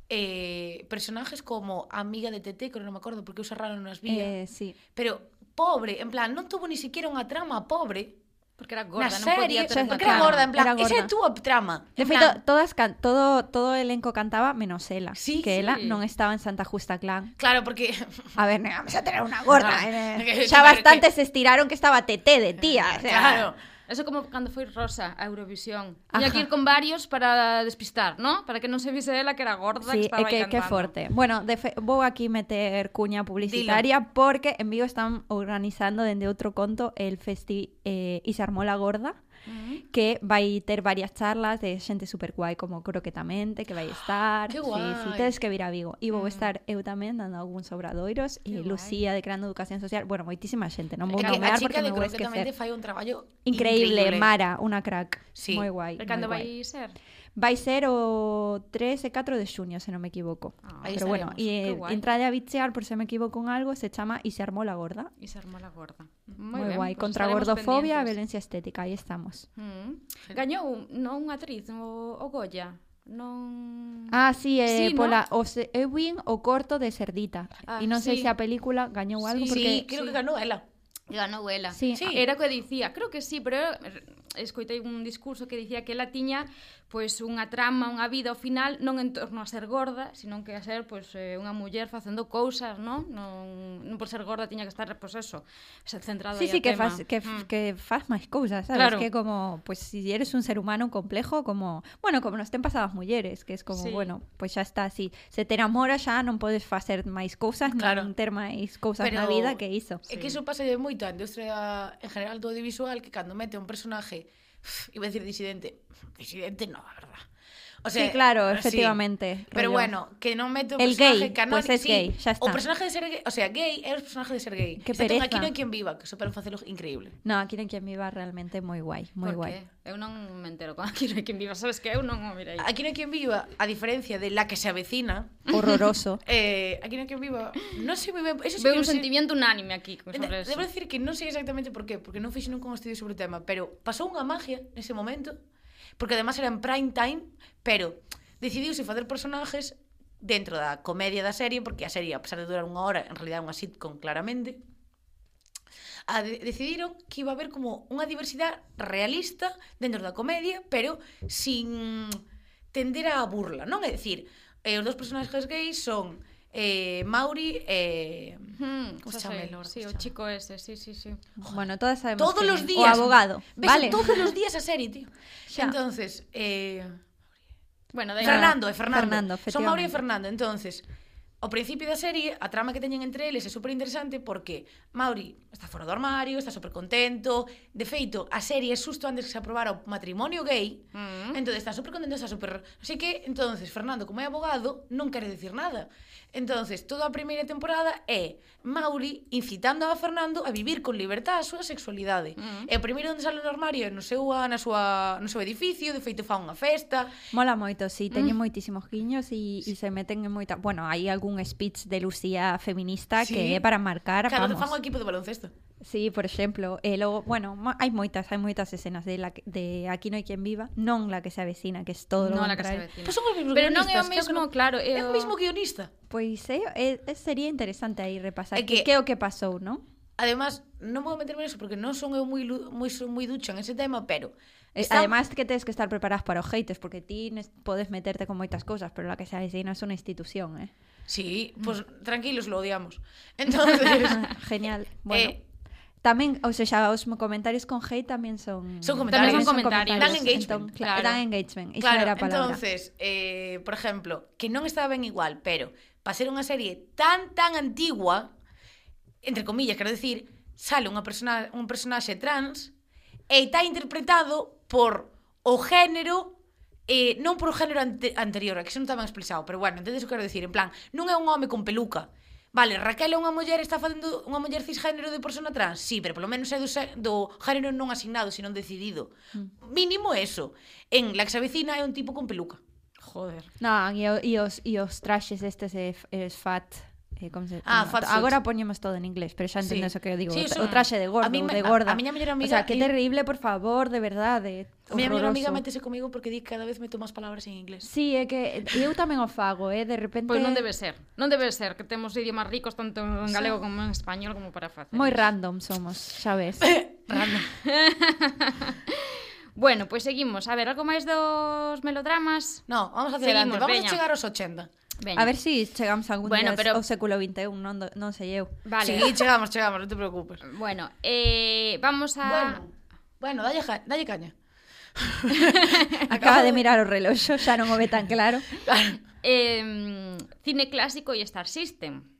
eh, personajes como amiga de Tete, que non me acordo porque usa raro nas vías. Eh, sí. Pero pobre, en plan, non tuvo ni siquiera unha trama pobre Porque era na gorda, non serie, podía ter porque era trama. gorda, en plan, Era esa é a gorda. túa trama. De feito, plan, todas can todo todo o elenco cantaba menos ela, Sí, que sí. ela non estaba en Santa Justa Clan. Claro, porque A ver, non vamos a tener unha gorda. Claro. eh. Que- Xa que- bastante se estiraron que estaba Tete de tía, o sea. claro, Eso como cando foi Rosa a Eurovisión. Tiña que ir con varios para despistar, ¿no? Para que non se vise ela que era gorda Sí, que estaba que, aí que forte. Bueno, de fe, vou aquí meter cuña publicitaria porque en Vigo están organizando dende outro conto el festi eh, y se armó la gorda mm. que vai ter varias charlas de xente super guai como Croquetamente, que vai estar. Que guai. Sí, sí, tedes que vir a Vigo. E vou mm. estar eu tamén dando algúns obradoiros que e guai. Lucía de Creando Educación Social. Bueno, moitísima xente, non vou nomear porque me vou esquecer. A chica de Croquetamente fai un traballo increíble. increíble. Mara, unha crack. Sí. Moi guai. Cando vai ser? Vai ser o 3 e 4 de xuño, se non me equivoco. Ah, Pero bueno, e, entrade a bichear por se me equivoco en algo, se chama Y se armó la gorda. E se armou la gorda. Moi, ben, guai, pues contra a gordofobia e violencia estética, aí estamos. Mm. Gañou non unha actriz o, o Goya. Non Ah, si, sí, eh, sí, pola no? o se, eu vin o corto de Cerdita. Ah, e non sí. sei se a película gañou algo sí, porque Sí, creo sí. que ganou ela. Ganou ela. Sí, sí. era o que dicía, creo que sí, pero escoitei un discurso que dicía que ela tiña pois unha trama, unha vida ao final non en torno a ser gorda, senón que a ser pois eh, unha muller facendo cousas, non? Non, non por ser gorda tiña que estar pois eso, centrada sí, sí, que tema. faz que, mm. que faz máis cousas, sabes? Claro. Que como pois si eres un ser humano complejo como, bueno, como nos ten pasado as mulleres, que es como, sí. bueno, pois xa está así, se te enamora xa non podes facer máis cousas, claro. non ter máis cousas Pero, na vida que iso. É que iso pasa de moito a industria en general do audiovisual que cando mete un personaje iba a decir disidente, disidente no, a verdad. O sea, sí, claro, efectivamente. Sí. Pero bueno, que no meto un el personaje gay, canónico. Pues es sí. gay, ya está. O personaje de ser gay. O sea, gay es personaje de ser gay. Que o sea, pereza. Aquí no hay quien viva, que superan fácil, increíble. No, aquí no hay quien viva realmente moi guai, moi guai. Eu non me entero con Aquí no hay quien viva, sabes que eu non o mirei. Aquí no hay quien viva, a diferencia de la que se avecina. Horroroso. eh, aquí no hay quien viva. Non sei moi ben... Eso sí Veo un no sentimiento unánime aquí sobre eso. Debo decir que non sei exactamente por qué, porque non fixe nunca un estudio sobre o tema, pero pasou unha magia nese momento porque además era en prime time, pero decidiuse facer personajes dentro da comedia da serie, porque a serie, a pesar de durar unha hora, en realidad é unha sitcom claramente, a de decidiron que iba a haber como unha diversidade realista dentro da comedia, pero sin tender a burla, non? É dicir, eh, os dos personaxes gays son eh, Mauri eh, hmm, o sea, el, Sí, o chico ese, sí, sí, sí. Bueno, todas sabemos todos los días, o abogado, ves vale. todos los días a serie, tío. Xa. Entonces, eh, bueno, de Fernando, é Fernando. Fernando Son Mauri e Fernando, entonces, ao principio da serie, a trama que teñen entre eles é super interesante porque Mauri está fora do armario, está super contento, de feito, a serie é susto antes que se aprobara o matrimonio gay, mm. entón está super contento, está super... Así que, entonces, Fernando, como é abogado, non quere decir nada. Entonces, toda a primeira temporada é Mauri incitando a Fernando a vivir con libertad a súa sexualidade. Mm. E o primeiro onde sale no armario é no seu, na súa, no seu edificio, de feito fa unha festa. Mola moito, si, sí, teñen mm. moitísimos guiños e, sí. e se meten en moita... Bueno, hai algún speech de Lucía feminista sí. que é para marcar, claro, vamos. Claro, fan o equipo de baloncesto. Sí, por exemplo, e logo, bueno, hai moitas, hai moitas escenas de la que- de Aquí no hai quen viva, non la que se avecina, que é todo Non lo la que se. Pois son os Pero non é o mesmo, non. claro, É é o o- mesmo guionista. Pois é, é, é sería interesante aí repasar É que, que- é o que pasou, non? Además, non vou meterme neso porque non son eu moi, moi, son moi ducha en ese tema, pero... Eh, está- Además que tens que estar preparadas para os haters porque ti podes meterte con moitas cousas, pero la que se avecina é unha institución, eh. Sí, pues tranquilos, lo odiamos. Entonces, Genial. Bueno, eh, Tamén, ou seja, os comentarios con hate tamén son... Son comentarios. Tamén son, son comentarios. Dan engagement. Entón, claro. Dan engagement. Iso claro. era a palabra. Entonces, eh, por exemplo, que non estaba ben igual, pero para ser unha serie tan, tan antigua, entre comillas, quero decir, sale unha persona, un personaxe trans e está interpretado por o género eh, non por o género ante, anterior, que xa non está ben pero bueno, entendes o que quero dicir, en plan, non é un home con peluca, Vale, Raquel é unha muller, está facendo unha muller cisgénero de persona trans? Sí, pero polo menos é do, do género non asignado, sino decidido. Mm. Mínimo eso. En La Exavecina é un tipo con peluca. Joder. Non, e, e, os, e os traxes estes é, é fat. Eh, como se, ah, como, agora poñemos todo en inglés, pero xa entendes sí. o que eu digo, sí, o traxe de gordo, a mí, de gorda. A, a miña mellor amiga, o sea, que terrible, por favor, de verdade. Eh, a miña mellor amiga métese comigo porque di que cada vez meto máis palabras en inglés. Sí, é que eu tamén o fago, eh, de repente Pois pues non debe ser. Non debe ser que temos idiomas ricos tanto en galego sí. como en español como para facer. Moi random somos, xa ves. random. bueno, pois pues seguimos. A ver, algo máis dos melodramas? No, vamos a hacer Seguimos. Vamos veña. a chegar aos 80. Veña. A ver si chegamos algún bueno, día pero... ao século XXI, non, non sei eu. Vale. Sí, chegamos, chegamos, non te preocupes. Bueno, eh, vamos a... Bueno, bueno dalle, dalle caña. Acaba de mirar o reloxo, xa non o ve tan claro. eh, cine clásico e Star System.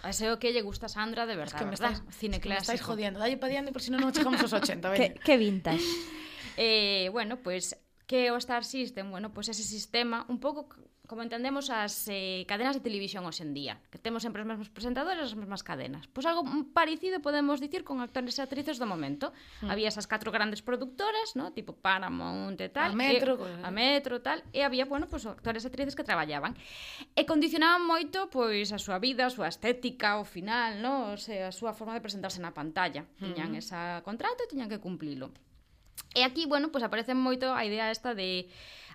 Ese o que lle gusta a Sandra de verdade, es que me estáis. Cine es que clásico. me estáis jodiendo. Dalle pa diante, por si non non chegamos aos 80, veña. Que, que vintage. Eh, bueno, pois pues, que o Star System, bueno, pois pues ese sistema un pouco como entendemos as eh, cadenas de televisión hoxe en día, que temos sempre os mesmos presentadores, as mesmas cadenas. Pois algo parecido podemos dicir con actores e actrices do momento. Mm. Había esas catro grandes productoras, no? tipo Paramount e tal, a Metro, e, a Metro tal, e había, bueno, pois actores e actrices que traballaban. E condicionaban moito pois a súa vida, a súa estética, o final, no? o sea, a súa forma de presentarse na pantalla. Hmm. Tiñan ese esa contrato e tiñan que cumplilo. E aquí, bueno, pois aparece moito a idea esta de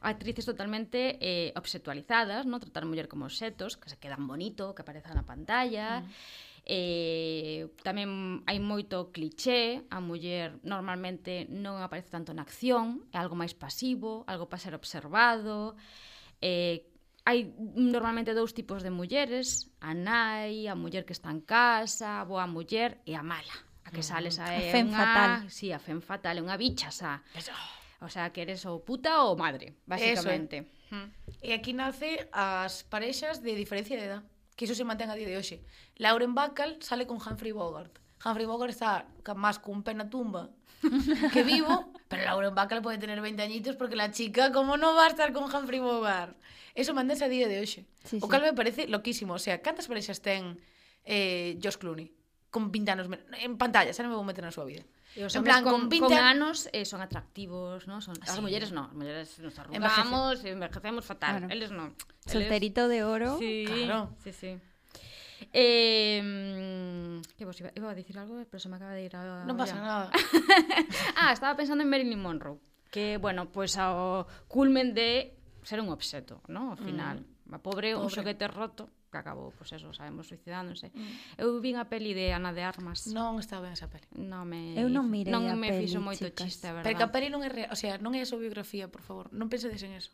actrices totalmente eh, obsexualizadas, ¿no? Tratar a muller como obxetos, que se quedan bonito, que aparezan na pantalla. Mm. Eh, tamén hai moito cliché, a muller normalmente non aparece tanto na acción, é algo máis pasivo, algo para ser observado. Eh, hai normalmente dous tipos de mulleres, a nai, a muller que está en casa, a boa muller e a mala. A que sales mm. a, é a fen unha... fatal. Sí, a fen fatal, é unha bicha, xa. O sea, que eres ou puta ou madre, basicamente. Mm. E aquí nace as parexas de diferencia de edad, que iso se mantén a día de hoxe. Lauren Bacall sale con Humphrey Bogart. Humphrey Bogart está máis cun pé na tumba que vivo, pero Lauren Bacall pode tener 20 añitos porque la chica, como non va a estar con Humphrey Bogart? Eso mantense a día de hoxe. Sí, o sí. me parece loquísimo. O sea, cantas parexas ten eh, Josh Clooney? Con 20 anos men- en pantalla, xa non me vou meter na súa vida. E os en plan, con, con, 20 con anos eh, son atractivos, ¿no? son, as mulleres non, as mulleres nos arrugamos, e envejecemos fatal, claro. eles non. Eles... Solterito de oro. Sí, claro. sí, sí. Eh, que vos iba, iba a dicir algo, pero se me acaba de ir a... Non pasa nada. ah, estaba pensando en Marilyn Monroe, que, bueno, pues ao culmen de ser un obxeto, ¿no? Ao final, mm. a pobre, pobre, un xoquete roto que acabou, pois eso, sabemos, suicidándose. Eh. Mm. Eu vin a peli de Ana de Armas. Non está ben esa peli. Non me Eu non mirei non a me peli, fixo moito chicas. chiste, verdade. Pero que a peli non é, real, o sea, non é a súa biografía, por favor, non pensedes en eso.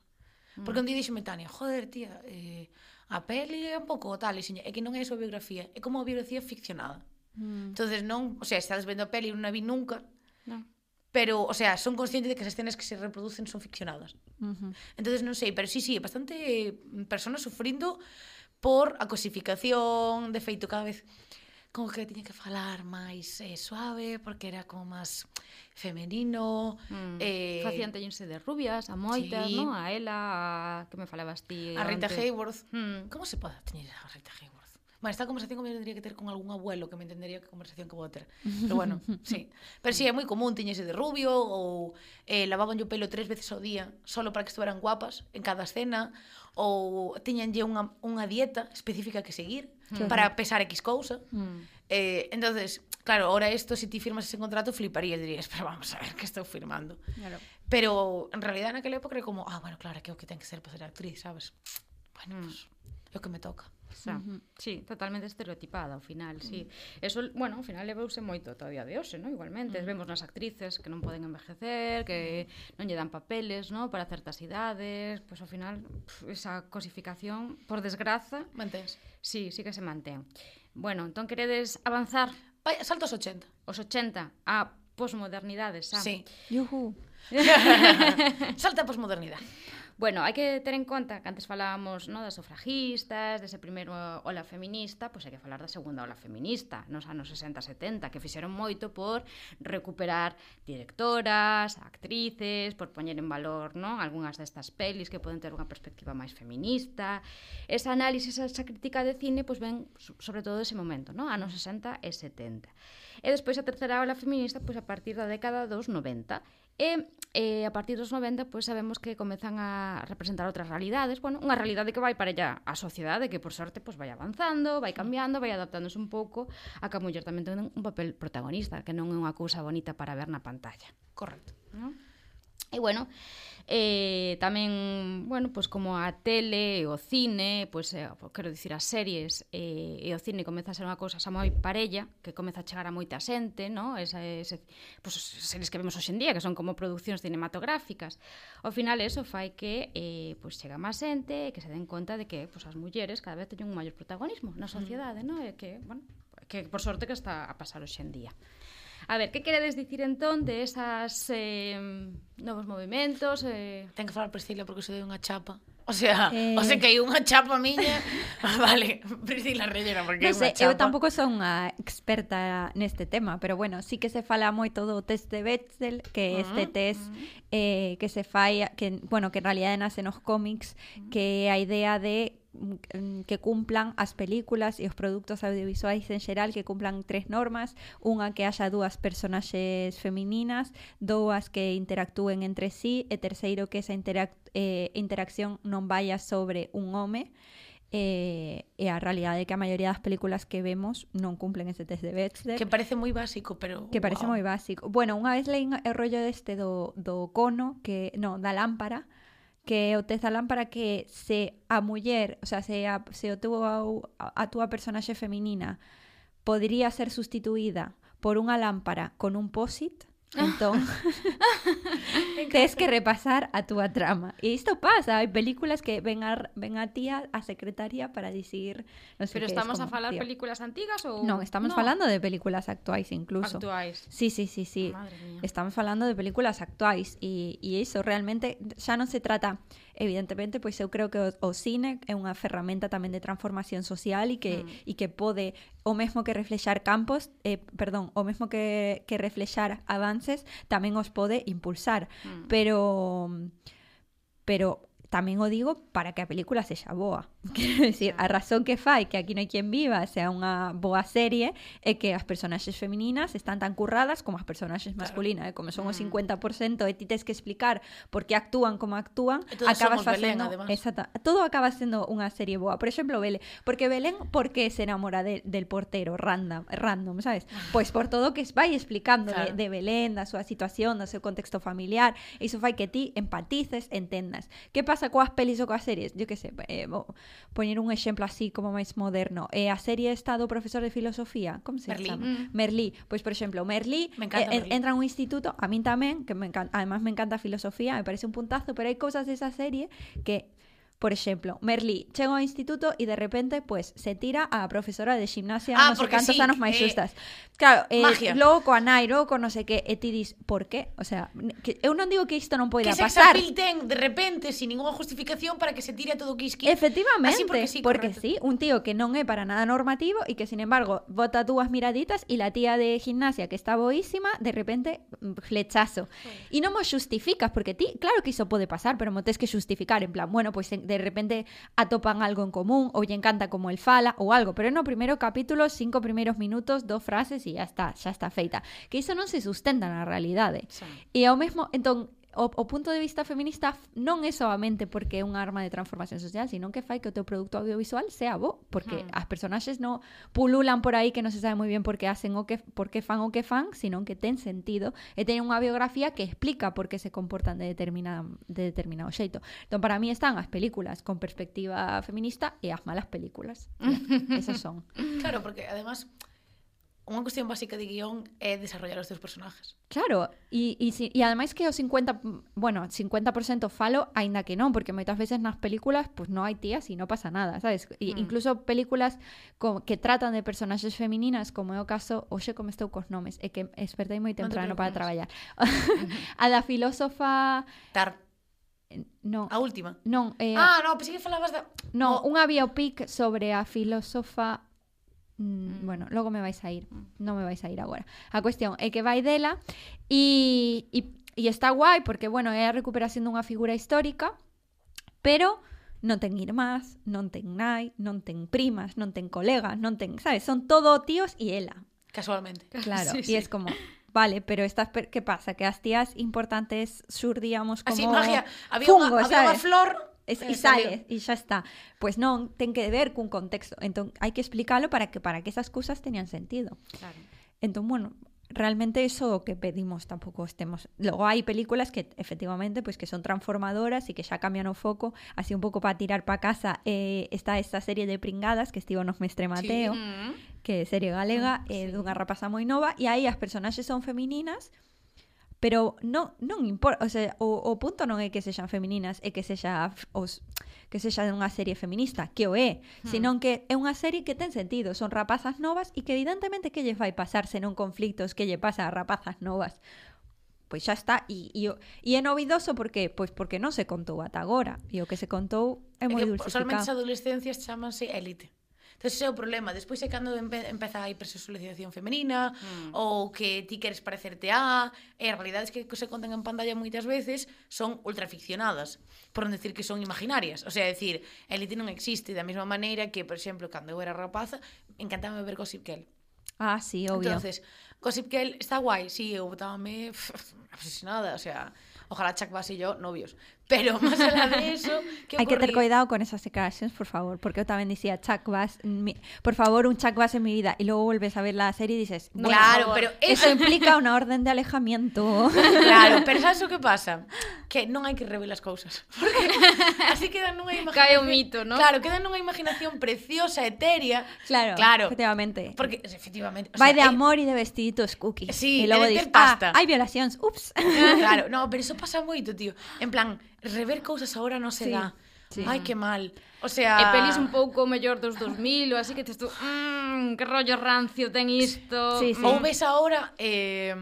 Mm. Porque un día dixome Tania, joder, tía, eh, a peli é un pouco tal, e é que non é a súa biografía, é como a biografía ficcionada. Mm. Entonces non, o sea, estades vendo a peli non a vi nunca. Non. Pero, o sea, son conscientes de que as escenas que se reproducen son ficcionadas. Uh -huh. Entonces non sei, pero sí, sí, bastante eh, personas sufrindo por a cosificación, de feito cada vez como que tiña que falar máis eh, suave porque era como máis femenino mm. eh, facían teñense de rubias a moitas, sí. no? A ela, a... que me falabas ti a Rita antes. Hayworth mm. como se pode teñer a Rita Hayworth? Bueno, esta conversación como tendría que ter con algún abuelo que me entendería que conversación que vou ter. Pero bueno, sí. Pero sí, é moi común tiñese de rubio ou eh, lavaban o pelo tres veces ao día solo para que estuveran guapas en cada escena ou tiñanlle unha, unha dieta específica que seguir mm. para pesar X cousa. Mm. Eh, entonces, claro, ahora esto, se si ti firmas ese contrato, fliparías, dirías, pero vamos a ver que estou firmando. Claro. Pero en realidad naquela época era como, ah, bueno, claro, que é o que ten que ser para ser actriz, sabes? Bueno, mm. pues, é o que me toca xa. Uh -huh. Sí, totalmente estereotipada ao final, sí. Uh -huh. Eso, bueno, ao final levouse moito todo o día de hoxe, ¿no? Igualmente, uh -huh. vemos nas actrices que non poden envejecer, que non lle dan papeles, ¿no? Para certas idades, pois pues, ao final pff, esa cosificación, por desgraza, mantense. Sí, sí que se mantén. Bueno, entón queredes avanzar? Vai, salto 80. Os 80 a posmodernidade, xa. Sí. Yuhu. Salta a posmodernidade. Bueno, hai que ter en conta que antes falábamos no, das sufragistas, dese primeiro ola feminista, pois hai que falar da segunda ola feminista, nos anos 60 70, que fixeron moito por recuperar directoras, actrices, por poñer en valor no, algunhas destas pelis que poden ter unha perspectiva máis feminista. Esa análise, esa, esa crítica de cine, pois ven sobre todo ese momento, no, anos 60 e 70. E despois a terceira ola feminista, pois a partir da década dos 90, E eh, a partir dos 90 pois sabemos que comezan a representar outras realidades, bueno, unha realidade que vai para ella a sociedade que por sorte pois vai avanzando, vai cambiando, vai adaptándose un pouco a que a muller tamén ten un papel protagonista, que non é unha cousa bonita para ver na pantalla. Correcto, non? E bueno, eh, tamén, bueno, pois como a tele, e o cine, pois eh, quero dicir as series eh, e o cine comeza a ser unha cousa xa moi parella, que comeza a chegar a moita xente, no? Esa, ese, pois series que vemos hoxendía, que son como producións cinematográficas. Ao final eso fai que eh, pois chega máis xente, e que se den conta de que pois as mulleres cada vez teñen un maior protagonismo na mm. sociedade, mm. no? E que, bueno, que por sorte que está a pasar hoxendía. día. A ver, que queredes dicir entón de esas eh, novos movimentos? Eh... Ten que falar Priscila porque se deu unha chapa. O sea, Eh. o sea que hai unha chapa miña. vale, Priscila Rellera porque Non sei, eu tampouco son unha experta neste tema, pero bueno, sí que se fala moito do test de Bechdel, que é este test eh, que se fai, que, bueno, que en realidad nace nos cómics, que é a idea de mm, que cumplan as películas e os produtos audiovisuais en xeral que cumplan tres normas, unha que haxa dúas personaxes femininas, dúas que interactúen entre sí e terceiro que esa interac eh, interacción non non vaia sobre un home eh, e a realidade é que a maioría das películas que vemos non cumplen ese test de Bechdel. Que parece moi básico, pero... Que parece wow. moi básico. Bueno, unha vez leín o rollo deste do, do cono, que non, da lámpara, que é o test da lámpara que se a muller, o sea, se, a, se o teu, a, a túa personaxe feminina podría ser sustituída por unha lámpara con un posit, entón tes que repasar a túa trama. E isto pasa, hai películas que ven a, ven a tía a secretaria para dicir, non sei Pero es estamos a como, falar tío. películas antigas ou Non, estamos falando de películas actuais incluso. actuais? Sí, sí, sí, sí. Madre mía. Estamos falando de películas actuais e, e iso realmente xa non se trata evidentemente, pois eu creo que o, o cine é unha ferramenta tamén de transformación social e que, Mm. e que pode o mesmo que reflexar campos, eh, perdón, o mesmo que, que reflexar avances, tamén os pode impulsar. Mm. Pero pero tamén o digo para que a película sexa boa. Quero dicir, a razón que fai que aquí non hai quen viva sea unha boa serie é que as personaxes femininas están tan curradas como as personaxes Claro. masculinas, e como son o Mm. 50% e ti tes que explicar por que actúan como actúan, E acabas Belén, facendo además. Exacto, todo acaba sendo unha serie boa. Por exemplo, Belén, porque Belén por que se enamora de, del portero random, random, sabes? Pois por todo que vai explicando Claro. de, de Belén, da súa situación, do seu contexto familiar, e iso fai que ti empatices, entendas. Que pasa casa, coas pelis ou coas series, yo que sei, eh, vou poñer un exemplo así como máis moderno. Eh, a serie está do profesor de filosofía, como se Merlí. chama? Mm. Merlí. Pois, por exemplo, Merlí, me eh, encanta, eh, Merlí. entra a un instituto, a min tamén, que me encanta, además me encanta a filosofía, me parece un puntazo, pero hai cousas desa serie que Por exemplo, Merlí chega ao instituto e de repente pues, se tira a profesora de gimnasia Ah, porque cantos sí, anos máis eh, xustas. Claro, eh, magia. logo coa nai, logo co non sei que, e ti dis, por qué? O sea, que eu non digo que isto non Que poida pasar. appeal ten de repente sin ninguna justificación para que se tire todo o quisqui. Efectivamente, Así porque sí, porque correcto. sí, un tío que non é para nada normativo e que sin embargo bota dúas miraditas e la tía de gimnasia que está boísima, de repente mm, flechazo. E non mo justificas porque ti, claro que iso pode pasar, pero mo tes que justificar en plan, bueno, pois pues, de repente atopan algo en común ou lle encanta como el fala ou algo, pero no primeiro capítulo, cinco primeiros minutos, dos frases e ya está, xa está feita. Que iso non se sustenta na realidade. Xa. E ao mesmo, entón, o, o punto de vista feminista non é soamente porque é unha arma de transformación social, sino que fai que o teu produto audiovisual sea bo, porque hmm. as personaxes non pululan por aí que non se sabe moi ben por que hacen o que por que fan o que fan, sino que ten sentido e ten unha biografía que explica por que se comportan de determinada de determinado xeito. Entón para mí están as películas con perspectiva feminista e as malas películas. Esas son. Claro, porque además unha cuestión básica de guión é desarrollar os teus personajes. Claro, e, e, e ademais que o 50, bueno, 50% falo, aínda que non, porque moitas veces nas películas pues non hai tías e non pasa nada, sabes? E, mm. Incluso películas co, que tratan de personaxes femininas, como é o caso, hoxe como estou cos nomes, é que espertei moi temprano te para traballar. a da filósofa... Tar Non. A última. Non, eh, ah, non, pensei que falabas da... Non, no. unha biopic sobre a filósofa Mm, bueno, logo me vais a ir Non me vais a ir agora A cuestión é que vai dela E, e, e está guai porque, bueno, é a recuperación dunha figura histórica Pero non ten irmás, non ten nai, non ten primas, non ten colegas, non ten, sabes, son todo tíos e ela. Casualmente. Claro, Sí, e sí. es como, vale, pero estas per- que pasa? Que as tías importantes xurdíamos como Así, magia. Había, fungo, había flor... Es, eh, e sale, e xa está. Pois non, ten que ver cun contexto. Entón, hai que explicalo para que para que esas cousas teñan sentido. Claro. Entón, bueno, realmente eso que pedimos tampouco estemos. Logo hai películas que efectivamente pois que son transformadoras e que xa cambian o foco, así un pouco para tirar para casa, eh, está esta serie de pringadas que estivo nos Mestre Mateo, que é serie galega, eh, dunha rapaza moi nova e aí as personaxes son femininas pero non, non importa, o sea, o, o punto non é que sexan femininas, é que sexa os que sexa unha serie feminista, que o é, hmm. senón que é unha serie que ten sentido, son rapazas novas e que evidentemente que lle vai pasar senón conflictos que lle pasa a rapazas novas. Pois xa está, e, e, e é novidoso porque pois porque non se contou ata agora, e o que se contou é moi eh, eh, dulcificado. Solamente as adolescencias chamanse élite. Entón, ese é o problema. Despois é cando empe empeza a hipersexualización femenina, mm. ou que ti queres parecerte a, e as realidades que se contan en pantalla moitas veces son ultraficcionadas, por non decir que son imaginarias. O sea, decir, Elite non existe da mesma maneira que, por exemplo, cando eu era rapaza, encantaba ver Gossip Girl. Ah, sí, obvio. Entonces, Gossip Girl está guai, sí, eu botábame obsesionada, o sea, ojalá Chuck Bass y yo novios, Pero máis alá de eso, que Hai que ocorría? cuidado con esas declaracións, por favor, porque eu tamén dicía Chuck Bass, mi- por favor, un Chuck Bass en mi vida, e logo volves a ver la serie e dices, No, bueno, Claro, pero eso eso implica unha orden de alejamiento. Claro, pero sabes o que pasa? Que non hai que revelar as cousas. Porque así quedan nunha imaginación... Cae o mito, ¿no? Claro, quedan nunha imaginación preciosa, etérea. claro, Claro. efectivamente. Porque, efectivamente... o Vai sea, de hai- amor e de vestiditos cookies. Sí, e logo dis, pasta. ah, hai violacións, ups. Claro, no, pero eso pasa moito, tío. En plan, rever cousas agora non se sí. dá. Sí. Ai, que mal. O sea... E pelis un pouco mellor dos 2000 ou así que tes tú... Mmm, que rollo rancio ten isto. Sí, sí. Mm. Ou ves agora... Eh,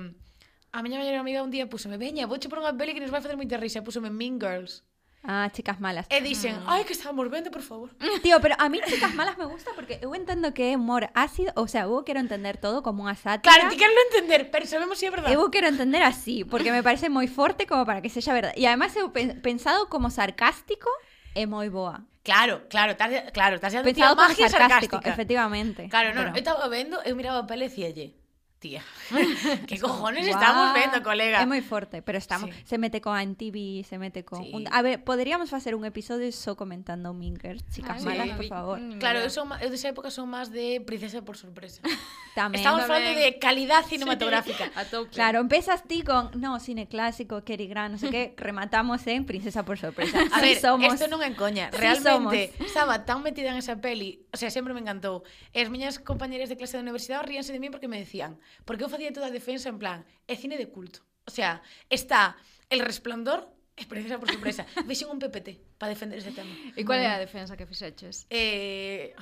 a miña maior amiga un día púsome, veña, vouche por unha peli que nos vai facer moita risa, púsome Mean Girls. Ah, chicas malas. E dixen, ai, que estamos vendo, por favor. Tío, pero a mí chicas malas me gusta porque eu entendo que é humor ácido, o sea, eu quero entender todo como unha sátira. Claro, ti quero entender, pero sabemos si é verdade. Eu quero entender así, porque me parece moi forte como para que sexa verdade. E ademais eu pen- pensado como sarcástico é moi boa. Claro, claro, estás, claro, estás como magia sarcástico, sarcástica. efectivamente. Claro, no, Pero- eu estaba vendo, eu miraba a peli e dicíalle, tía, que cojones wow. estamos vendo, colega? É moi forte, pero estamos, sí. se mete con Antibi, se mete con... Sí. Un, a ver, poderíamos facer un episodio só comentando Mingers, ah, chicas Ay, malas, sí. por favor. Mm, claro, eu, son, eu desa época son máis de princesa por sorpresa. Tamén. Estamos Tamén. falando de calidad cinematográfica. Sí. A tope. Claro, empezas ti con, no, cine clásico, Kerry Grant, non sei que, rematamos en princesa por sorpresa. A sí ver, somos... esto non é coña, realmente, sí estaba tan metida en esa peli, o sea, sempre me encantou. E as miñas compañeras de clase de universidade ríanse de mí porque me decían, Porque eu facía toda a defensa en plan, é cine de culto. O sea, está El Resplandor, experiencia por sorpresa. Vexen un PPT para defender ese tema. E cual é a mm. defensa que fixeches? Eh...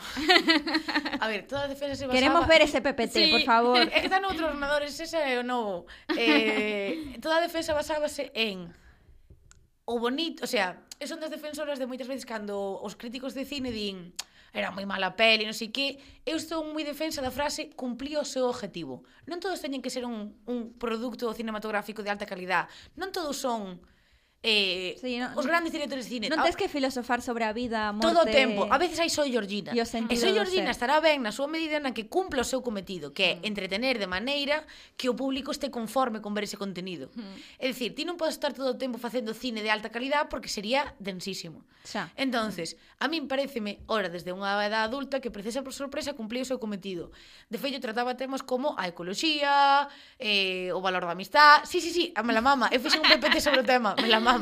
A ver, toda a defensa se basaba... Queremos ver ese PPT, sí. por favor. É que está no ordenadores, ordenador, ese é o novo. Eh... Toda a defensa basábase en o bonito, o sea, son das defensoras de moitas veces cando os críticos de cine din era moi mala peli, non sei que, eu estou moi defensa da frase cumplí o seu objetivo. Non todos teñen que ser un, un produto cinematográfico de alta calidad, non todos son eh, sí, no, os grandes directores de cine. Non tes que filosofar sobre a vida, a morte... Todo o tempo. A veces hai Soy Georgina. E, e Soy Georgina estará ben na súa medida na que cumpla o seu cometido, que é mm. entretener de maneira que o público este conforme con ver ese contenido. Mm. É dicir, ti non podes estar todo o tempo facendo cine de alta calidad porque sería densísimo. Xa. Entonces, a min pareceme, ora desde unha edad adulta, que precisa por sorpresa cumplir o seu cometido. De feito, trataba temas como a ecoloxía, eh, o valor da amistad... Sí, sí, sí, a me la mama. Eu fixen un PPT sobre o tema, me la mama.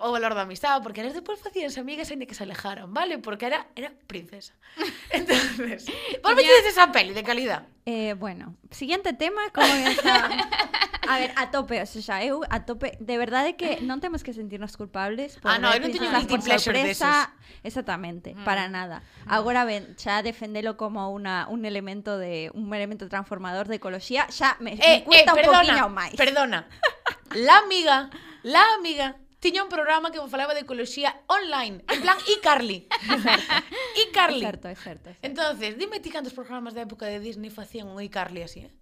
O valor da amistad, porque elas despois facíanse amigas aínda que se alejaran, vale? Porque era, era princesa. Entonces, vos vedes esa peli de calidad? Eh, bueno, siguiente tema, como está... A ver, a tope, o sea, eu a tope, de verdade que non temos que sentirnos culpables por Ah, no, non teño por sorpresa, exactamente, para nada. Agora ben, xa defendelo como una, un elemento de un elemento transformador de ecoloxía, xa me, me cuesta un poquinho máis. Eh, Perdona. La amiga, la amiga tiña un programa que falaba de ecoloxía online, en plan iCarly. iCarly. É certo, é certo. É certo. Entonces, dime ti cantos programas da época de Disney facían un iCarly así, eh?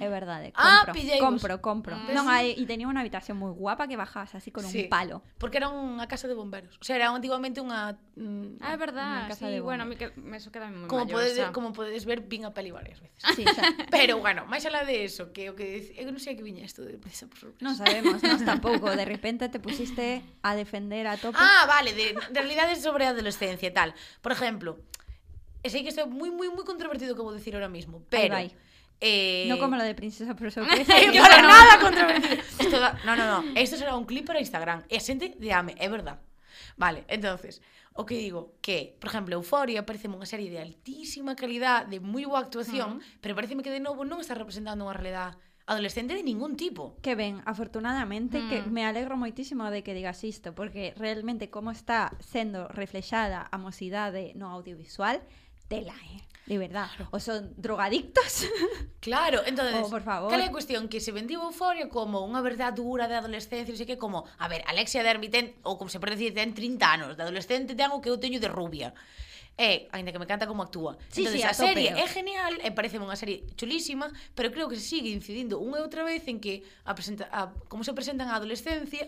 É verdade, eh, ah, compro, ah, pilleivos. compro, compro. Mm. Non hai e tenía unha habitación moi guapa que bajabas así con sí. un palo. Porque era unha casa de bomberos. O sea, era antiguamente unha mm, Ah, é verdad. Casa sí, de bueno, a mí que me eso queda moi Como podedes, o sea. como podedes ver, vin a peli varias veces. Sí, xa. Pero bueno, máis alá de eso, que o que eu eh, non sei a que viña isto de presa por sorpresa. Non sabemos, nós tampouco, de repente te pusiste a defender a tope. Ah, vale, de, de realidades sobre a adolescencia e tal. Por exemplo, e sei que isto é moi moi moi controvertido que vou dicir ahora mismo, pero Ay, vai. Eh... No como lo de Princesa por sorpresa. que para no, nada controvertido. Esto da... No, no, no. Esto será un clip para Instagram. É xente de ame, é verdad. Vale, entonces, o que digo que, por exemplo, Euforia parece unha serie de altísima calidad, de moi boa actuación, uh -huh. pero pareceme que de novo non está representando unha realidade adolescente de ningún tipo. Que ben, afortunadamente, mm. que me alegro moitísimo de que digas isto, porque realmente como está sendo reflexada a mocidade no audiovisual, tela, eh? de verdad, claro. o son drogadictos. Claro, entonces, oh, por favor. cal é a cuestión que se vendiu Euforia como unha verdade dura de adolescencia, non sei que como, a ver, Alexia Derby ten, ou como se pode decir, ten 30 anos, de adolescente ten o que eu teño de rubia. Eh, e, ainda que me canta como actúa. Sí, Entonces, sí, a, a serie é genial, e parece unha serie chulísima, pero creo que se sigue incidindo unha e outra vez en que a presenta, a, como se presentan a adolescencia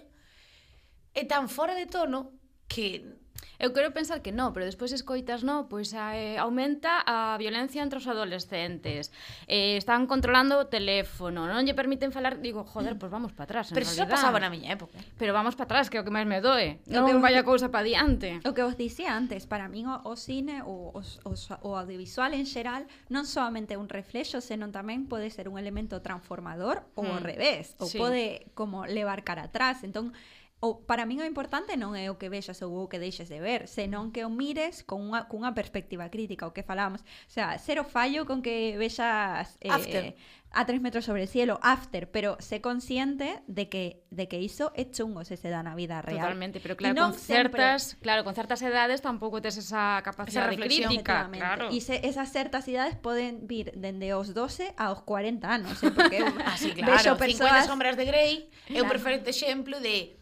é tan fora de tono que Eu quero pensar que no, pero despois escoitas, no, pois eh, aumenta a violencia entre os adolescentes. Eh, están controlando o teléfono, non lle permiten falar, digo, joder, pois vamos para atrás, Pero iso pasaba na miña época. Pero vamos para atrás, que é o que máis me doe. Non que vaya cousa para diante. O que vos dicía antes, para min o, o cine o, o, o, o audiovisual en xeral non soamente un reflexo, senón tamén pode ser un elemento transformador hmm. ou ao hmm. revés, ou sí. pode como levar cara atrás. Entón, o para min o importante non é o que vexas ou o que deixes de ver, senón que o mires con unha, cunha perspectiva crítica, o que falamos. O sea, o fallo con que vexas eh, After. a 3 metros sobre o cielo, After, pero sé consciente de que de que iso é chungo se se dá na vida real. Totalmente, pero claro, non con certas, sempre... claro, con certas edades tampouco tes esa capacidade esa reflexión. crítica, claro. E se, esas certas idades poden vir dende os 12 aos 40 anos, eh, porque ah, eu Así, claro, vexo persoas... 50 sombras de Grey é claro. o perfecto exemplo de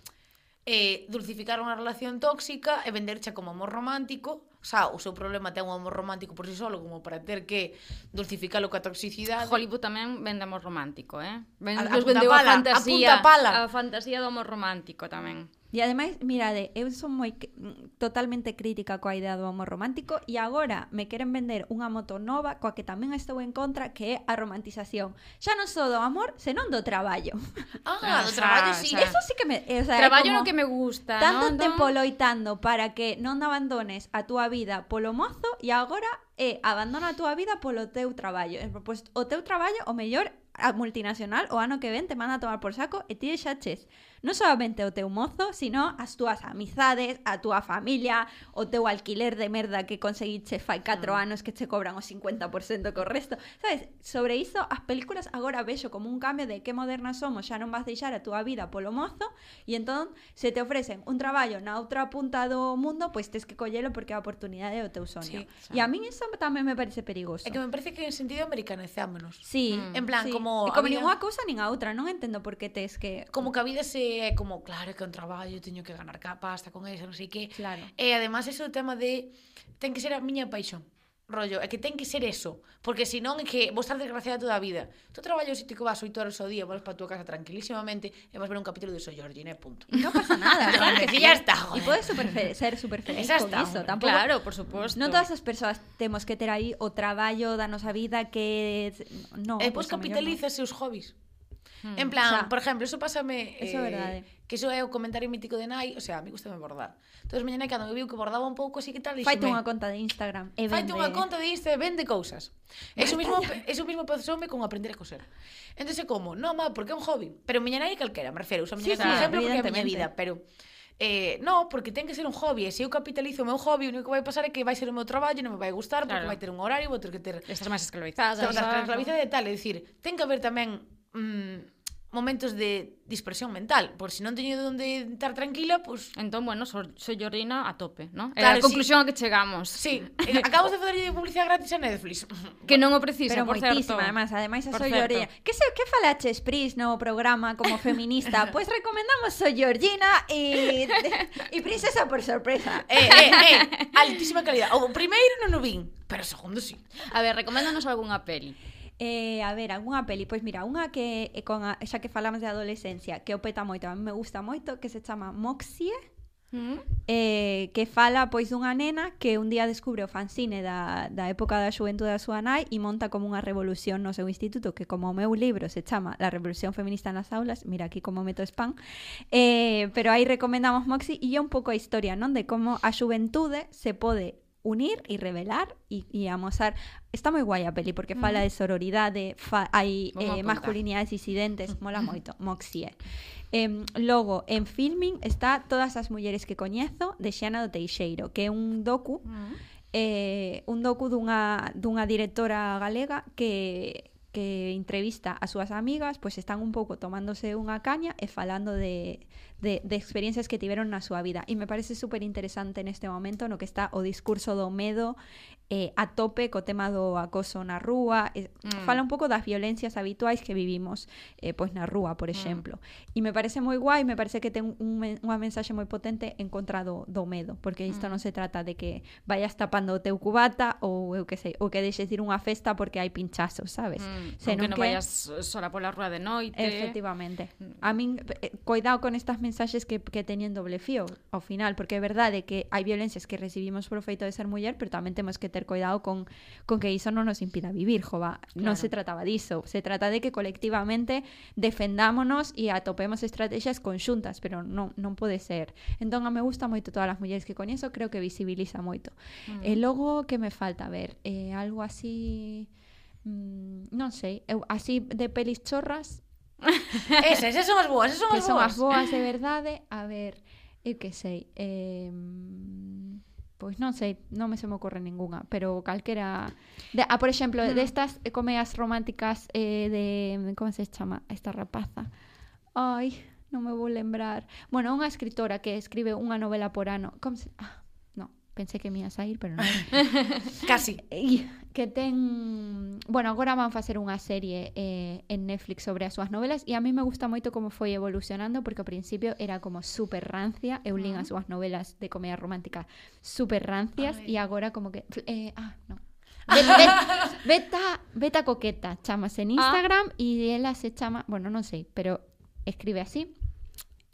eh, dulcificar unha relación tóxica e vendercha como amor romántico xa, o seu problema ten un amor romántico por si sí solo como para ter que dulcificalo coa toxicidade. Hollywood tamén vende amor romántico, eh? Ven, a, a, punta pala, a, fantasía, a punta pala. A fantasía do amor romántico tamén. E ademais, mirade, eu eh, son moi mm, totalmente crítica coa idea do amor romántico e agora me queren vender unha moto nova coa que tamén estou en contra que é a romantización. Xa non só do amor, senón do traballo. Ah, do traballo sí. O sea, Eso sí que me, o sea, traballo como, no que me gusta, Tanto ¿no? tempo loitando para que non abandones a túa vida polo mozo e agora é eh, abandona a túa vida polo teu traballo. Pois pues, o teu traballo, o mellor, a multinacional o ano que ven te manda a tomar por saco e ti xa ches non solamente o teu mozo, sino as túas amizades, a túa familia, o teu alquiler de merda que conseguiche fai 4 mm. anos que che cobran o 50% co resto. Sabes, sobre iso as películas agora vexo como un cambio de que modernas somos, xa non vas deixar a túa vida polo mozo e entón se te ofrecen un traballo na outra punta do mundo, pois tes que collelo porque a oportunidade é o teu soño. Sí, e a min iso tamén me parece perigoso. É que me parece que en sentido americanizámonos. Sí. Mm. En plan, sí. como... E como había... nin unha cousa nin a outra, non entendo por que tes que... Como que a vida se é como, claro, que é un traballo, teño que ganar pasta con eso, non sei que. Claro. E además ese o tema de ten que ser a miña paixón rollo, é que ten que ser eso, porque senón é que vos estar desgraciada toda a vida. Tu traballo si que vas 8 horas ao día, vas para a tua casa tranquilísimamente e vas ver un capítulo de Soy Georgine, punto. Non pasa nada, claro que sí. ya está, joder. podes super ser super feliz Esa con está, iso, tampouco. Claro, por suposto. Non todas as persoas temos que ter aí o traballo da nosa vida que no, E pois pues, capitalízase os hobbies. Hmm, en plan, o sea, por exemplo, eso pásame Eso eh, verdade. Que iso é o comentario mítico de Nai, o sea, a mí gustame bordar. Entón, miña nai cando me viu que bordaba un pouco así que tal, Faite unha conta de Instagram e vende. Unha eh. conta de Instagram e vende cousas. Eso mismo, eso mismo pasoume con aprender a coser. Entón, como, no, má, porque é un hobby, pero miña nai calquera, me refiero, usa miña sí, como sí, exemplo, porque é a miña vida, pero Eh, no, porque ten que ser un hobby, e se eu capitalizo o meu hobby, o único que vai pasar é que vai ser o meu traballo, non me vai gustar, porque claro. vai ter un horario, vou ter que ter... Estás máis esclavizada. Estás máis esclavizada e tal, é dicir, ten que haber tamén mm, momentos de dispersión mental, por si non teño onde estar tranquila, pois pues... Entón, bueno, so, sollorina a tope, ¿no? É claro, a conclusión sí. a que chegamos. Sí, eh, acabamos de fazer publicidade gratis a Netflix. Que non o precisa, Pero por certo. Pero ademais, a por sollorina. Certo. Que se que falaches Pris no programa como feminista? pois pues recomendamos sollorina e e princesa por sorpresa. Eh, eh, eh, altísima calidad. O primeiro non o vin, pero o segundo sí. A ver, recoméndanos algunha peli. Eh, a ver, algunha peli, pois mira, unha que eh, con a, xa que falamos de adolescencia, que o peta moito, a mí me gusta moito, que se chama Moxie, mm. eh, que fala pois dunha nena que un día descubre o fanzine da, da época da xuventude da súa nai e monta como unha revolución no seu instituto que como o meu libro se chama La revolución feminista nas aulas, mira aquí como meto spam eh, pero aí recomendamos Moxie e é un pouco a historia non de como a xuventude se pode unir e revelar e, e amosar. Está moi guai a peli porque mm. fala de sororidade, fa, hai eh, masculinidades disidentes, mola moito, Moxie. Eh, logo, en filming está Todas as mulleres que coñezo de Xana do Teixeiro, que é un docu mm. eh, un docu dunha, dunha directora galega que que entrevista as súas amigas, pois están un pouco tomándose unha caña e falando de, de, experiencias que tiveron na súa vida. E me parece super interesante neste momento no que está o discurso do medo eh, a tope co tema do acoso na rúa eh, mm. fala un pouco das violencias habituais que vivimos eh, pois na rúa, por mm. exemplo mm. e me parece moi guai, me parece que ten un, unha mensaxe moi potente en contra do, do medo, porque isto mm. non se trata de que vayas tapando o teu cubata ou eu que sei, ou que deixes ir unha festa porque hai pinchazos, sabes? Mm. Senón que non que... vayas sola pola rúa de noite Efectivamente, mm. a min eh, coidado con estas mensaxes que, que teñen doble fío ao final, porque é verdade que hai violencias que recibimos por o feito de ser muller, pero tamén temos que ter cuidado con, con que iso non nos impida vivir, jova. Claro. Non se trataba diso, se trata de que colectivamente defendámonos e atopemos estrategias conxuntas, pero non, non pode ser. Entón, a me gusta moito todas as mulleres que coñezo, creo que visibiliza moito. Mm. Eh, e logo, que me falta ver? Eh, algo así... Mm, non sei, eu, eh, así de pelis chorras Esas, esas son as boas, esas son as boas. Son as boas, de verdade. A ver, eu que sei. Eh, Pois non sei, non me se me ocorre ningunha, pero calquera de, ah, por exemplo, mm. destas de comedias románticas eh, de como se chama esta rapaza. Ai, non me vou lembrar. Bueno, unha escritora que escribe unha novela por ano. Como se ah, pensei que me ia sair, pero non. Casi. Que ten... Bueno, agora van facer unha serie eh, en Netflix sobre as súas novelas e a mí me gusta moito como foi evolucionando porque ao principio era como super rancia eu lín as súas novelas de comedia romántica super rancias e agora como que... Eh, ah, no. Bet, bet, beta, beta coqueta chamase en Instagram e ela se chama, bueno, non sei, pero escribe así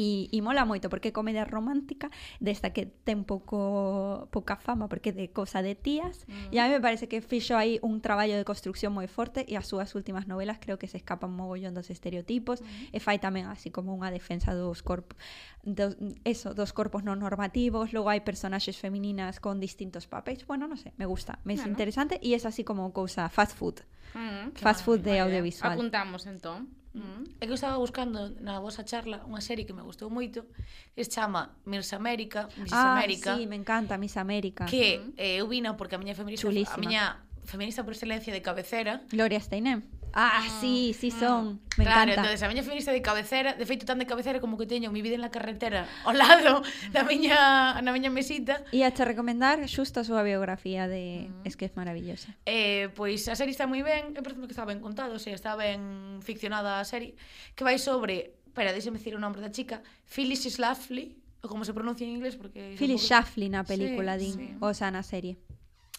E, e mola moito porque é comedia romántica desta que ten pouco pouca fama porque de cosa de tías mm. e a mí me parece que fixo aí un traballo de construcción moi forte e as súas últimas novelas creo que se escapan mogollón dos estereotipos mm. e fai tamén así como unha defensa dos corpos dos, eso, dos corpos non normativos logo hai personaxes femininas con distintos papéis bueno, non sei, me gusta, me bueno. é interesante e é así como cousa fast food mm, fast food de audiovisual apuntamos entón Mm. É que eu estaba buscando na vosa charla unha serie que me gustou moito que se chama Miss América Miss ah, América sí, me encanta Miss América que mm. eh, eu vina porque a miña feminista Chulísima. a miña feminista por excelencia de cabecera Gloria Steinem Ah, ah, sí, sí ah. son. Me claro, encanta. entonces a miña feminista de cabecera, de feito tan de cabecera como que teño mi vida en la carretera ao lado da miña na miña mesita. E ache recomendar xusto a súa biografía de Mm. es que é maravillosa. Eh, pois a serie está moi ben, e parece que está ben contado, se está ben ficcionada a serie, que vai sobre, espera, déxeme dicir o nome da chica, Phyllis Schlafly, ou como se pronuncia en inglés porque Phyllis poco... Schlafly na película sí, din, sí. o sea, na serie.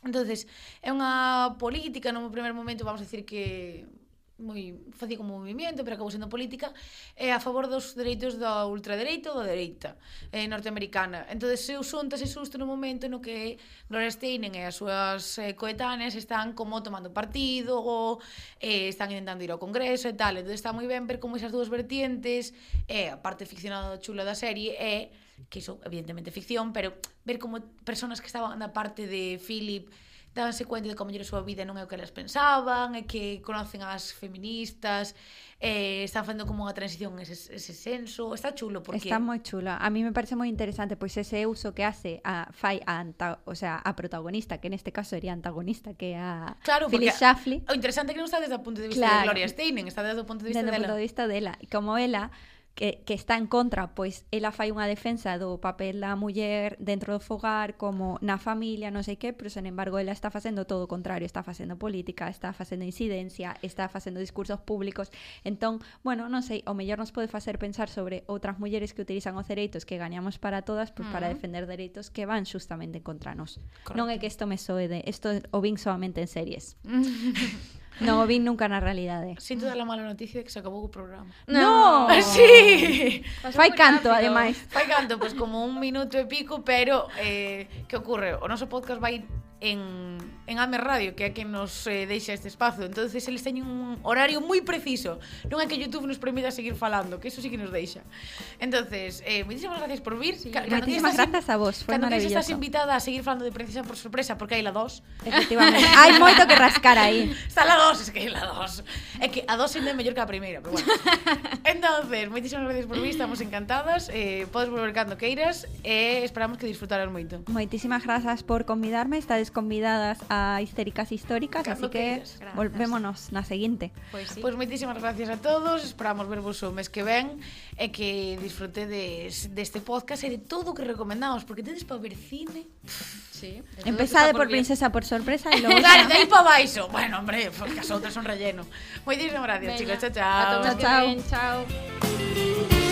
Entonces, é unha política, non primeiro momento vamos a decir que moi facía como movimento, pero acabou sendo política, é a favor dos dereitos da ultradereita ou da dereita eh, norteamericana. Entón, eu xuntas e xusto no momento no que Gloria Steinem e as súas eh, coetáneas están como tomando partido ou eh, están intentando ir ao Congreso e tal. Entón, está moi ben ver como esas dúas vertientes e eh, a parte ficcionada chula da serie é eh, que iso evidentemente ficción, pero ver como personas que estaban na parte de Philip danse cuenta de como lle a súa vida non é o que elas pensaban, e que conocen as feministas, eh, están facendo como unha transición ese, ese senso. Está chulo porque... Está moi chula. A mí me parece moi interesante pois ese uso que hace a fai a, anta, o sea, a protagonista, que neste caso sería antagonista, que a claro, Phyllis Schlafly. O interesante é que non está desde o punto de vista claro, de Gloria Steinem, está desde o punto de vista dela. Desde o punto de vista dela. E como ela que, que está en contra, pois ela fai unha defensa do papel da muller dentro do fogar como na familia, non sei que, pero sen embargo ela está facendo todo o contrario, está facendo política, está facendo incidencia, está facendo discursos públicos. Entón, bueno, non sei, o mellor nos pode facer pensar sobre outras mulleres que utilizan os dereitos que gañamos para todas, pois uh -huh. para mm. defender dereitos que van justamente contra nós. Correcto. Non é que isto me soe de, isto o vin solamente en series. Non o vin nunca na realidade. Sinto dar a mala noticia de que se acabou o programa. No! no. Sí! Fai canto, rápido. ademais. Fai canto, pois pues, como un minuto e pico, pero eh, que ocorre? O noso podcast vai en, en Ame Radio, que é quen nos eh, deixa este espazo. entonces eles teñen un horario moi preciso. Non é que YouTube nos permita seguir falando, que eso sí que nos deixa. entonces eh, moitísimas gracias por vir. Sí, moitísimas gracias a vos, foi maravilloso. estás invitada a seguir falando de Princesa por sorpresa, porque hai la 2. Efectivamente, hai moito que rascar aí. Está la 2, es que hai la 2. É que a 2 ainda é mellor que a primeira, pero bueno. entonces, moitísimas gracias por vir, estamos encantadas. Eh, podes volver cando queiras e eh, esperamos que disfrutaras moito. Moitísimas grazas por convidarme, estades convidadas a Histéricas Históricas, Cando así que gracias. volvémonos na seguinte. Pois pues, sí. pues, moitísimas gracias a todos, esperamos vervos o mes que ven e que disfrutedes deste podcast e de todo o que recomendamos, porque tedes para ver cine. Sí, Empezade por, por Princesa por sorpresa e logo Claro, de aí para baixo. Bueno, hombre, porque as outras son relleno. Moitísimas gracias, Venga. chicos. Chao, chao. A todos chao, chao. Que ven, chao.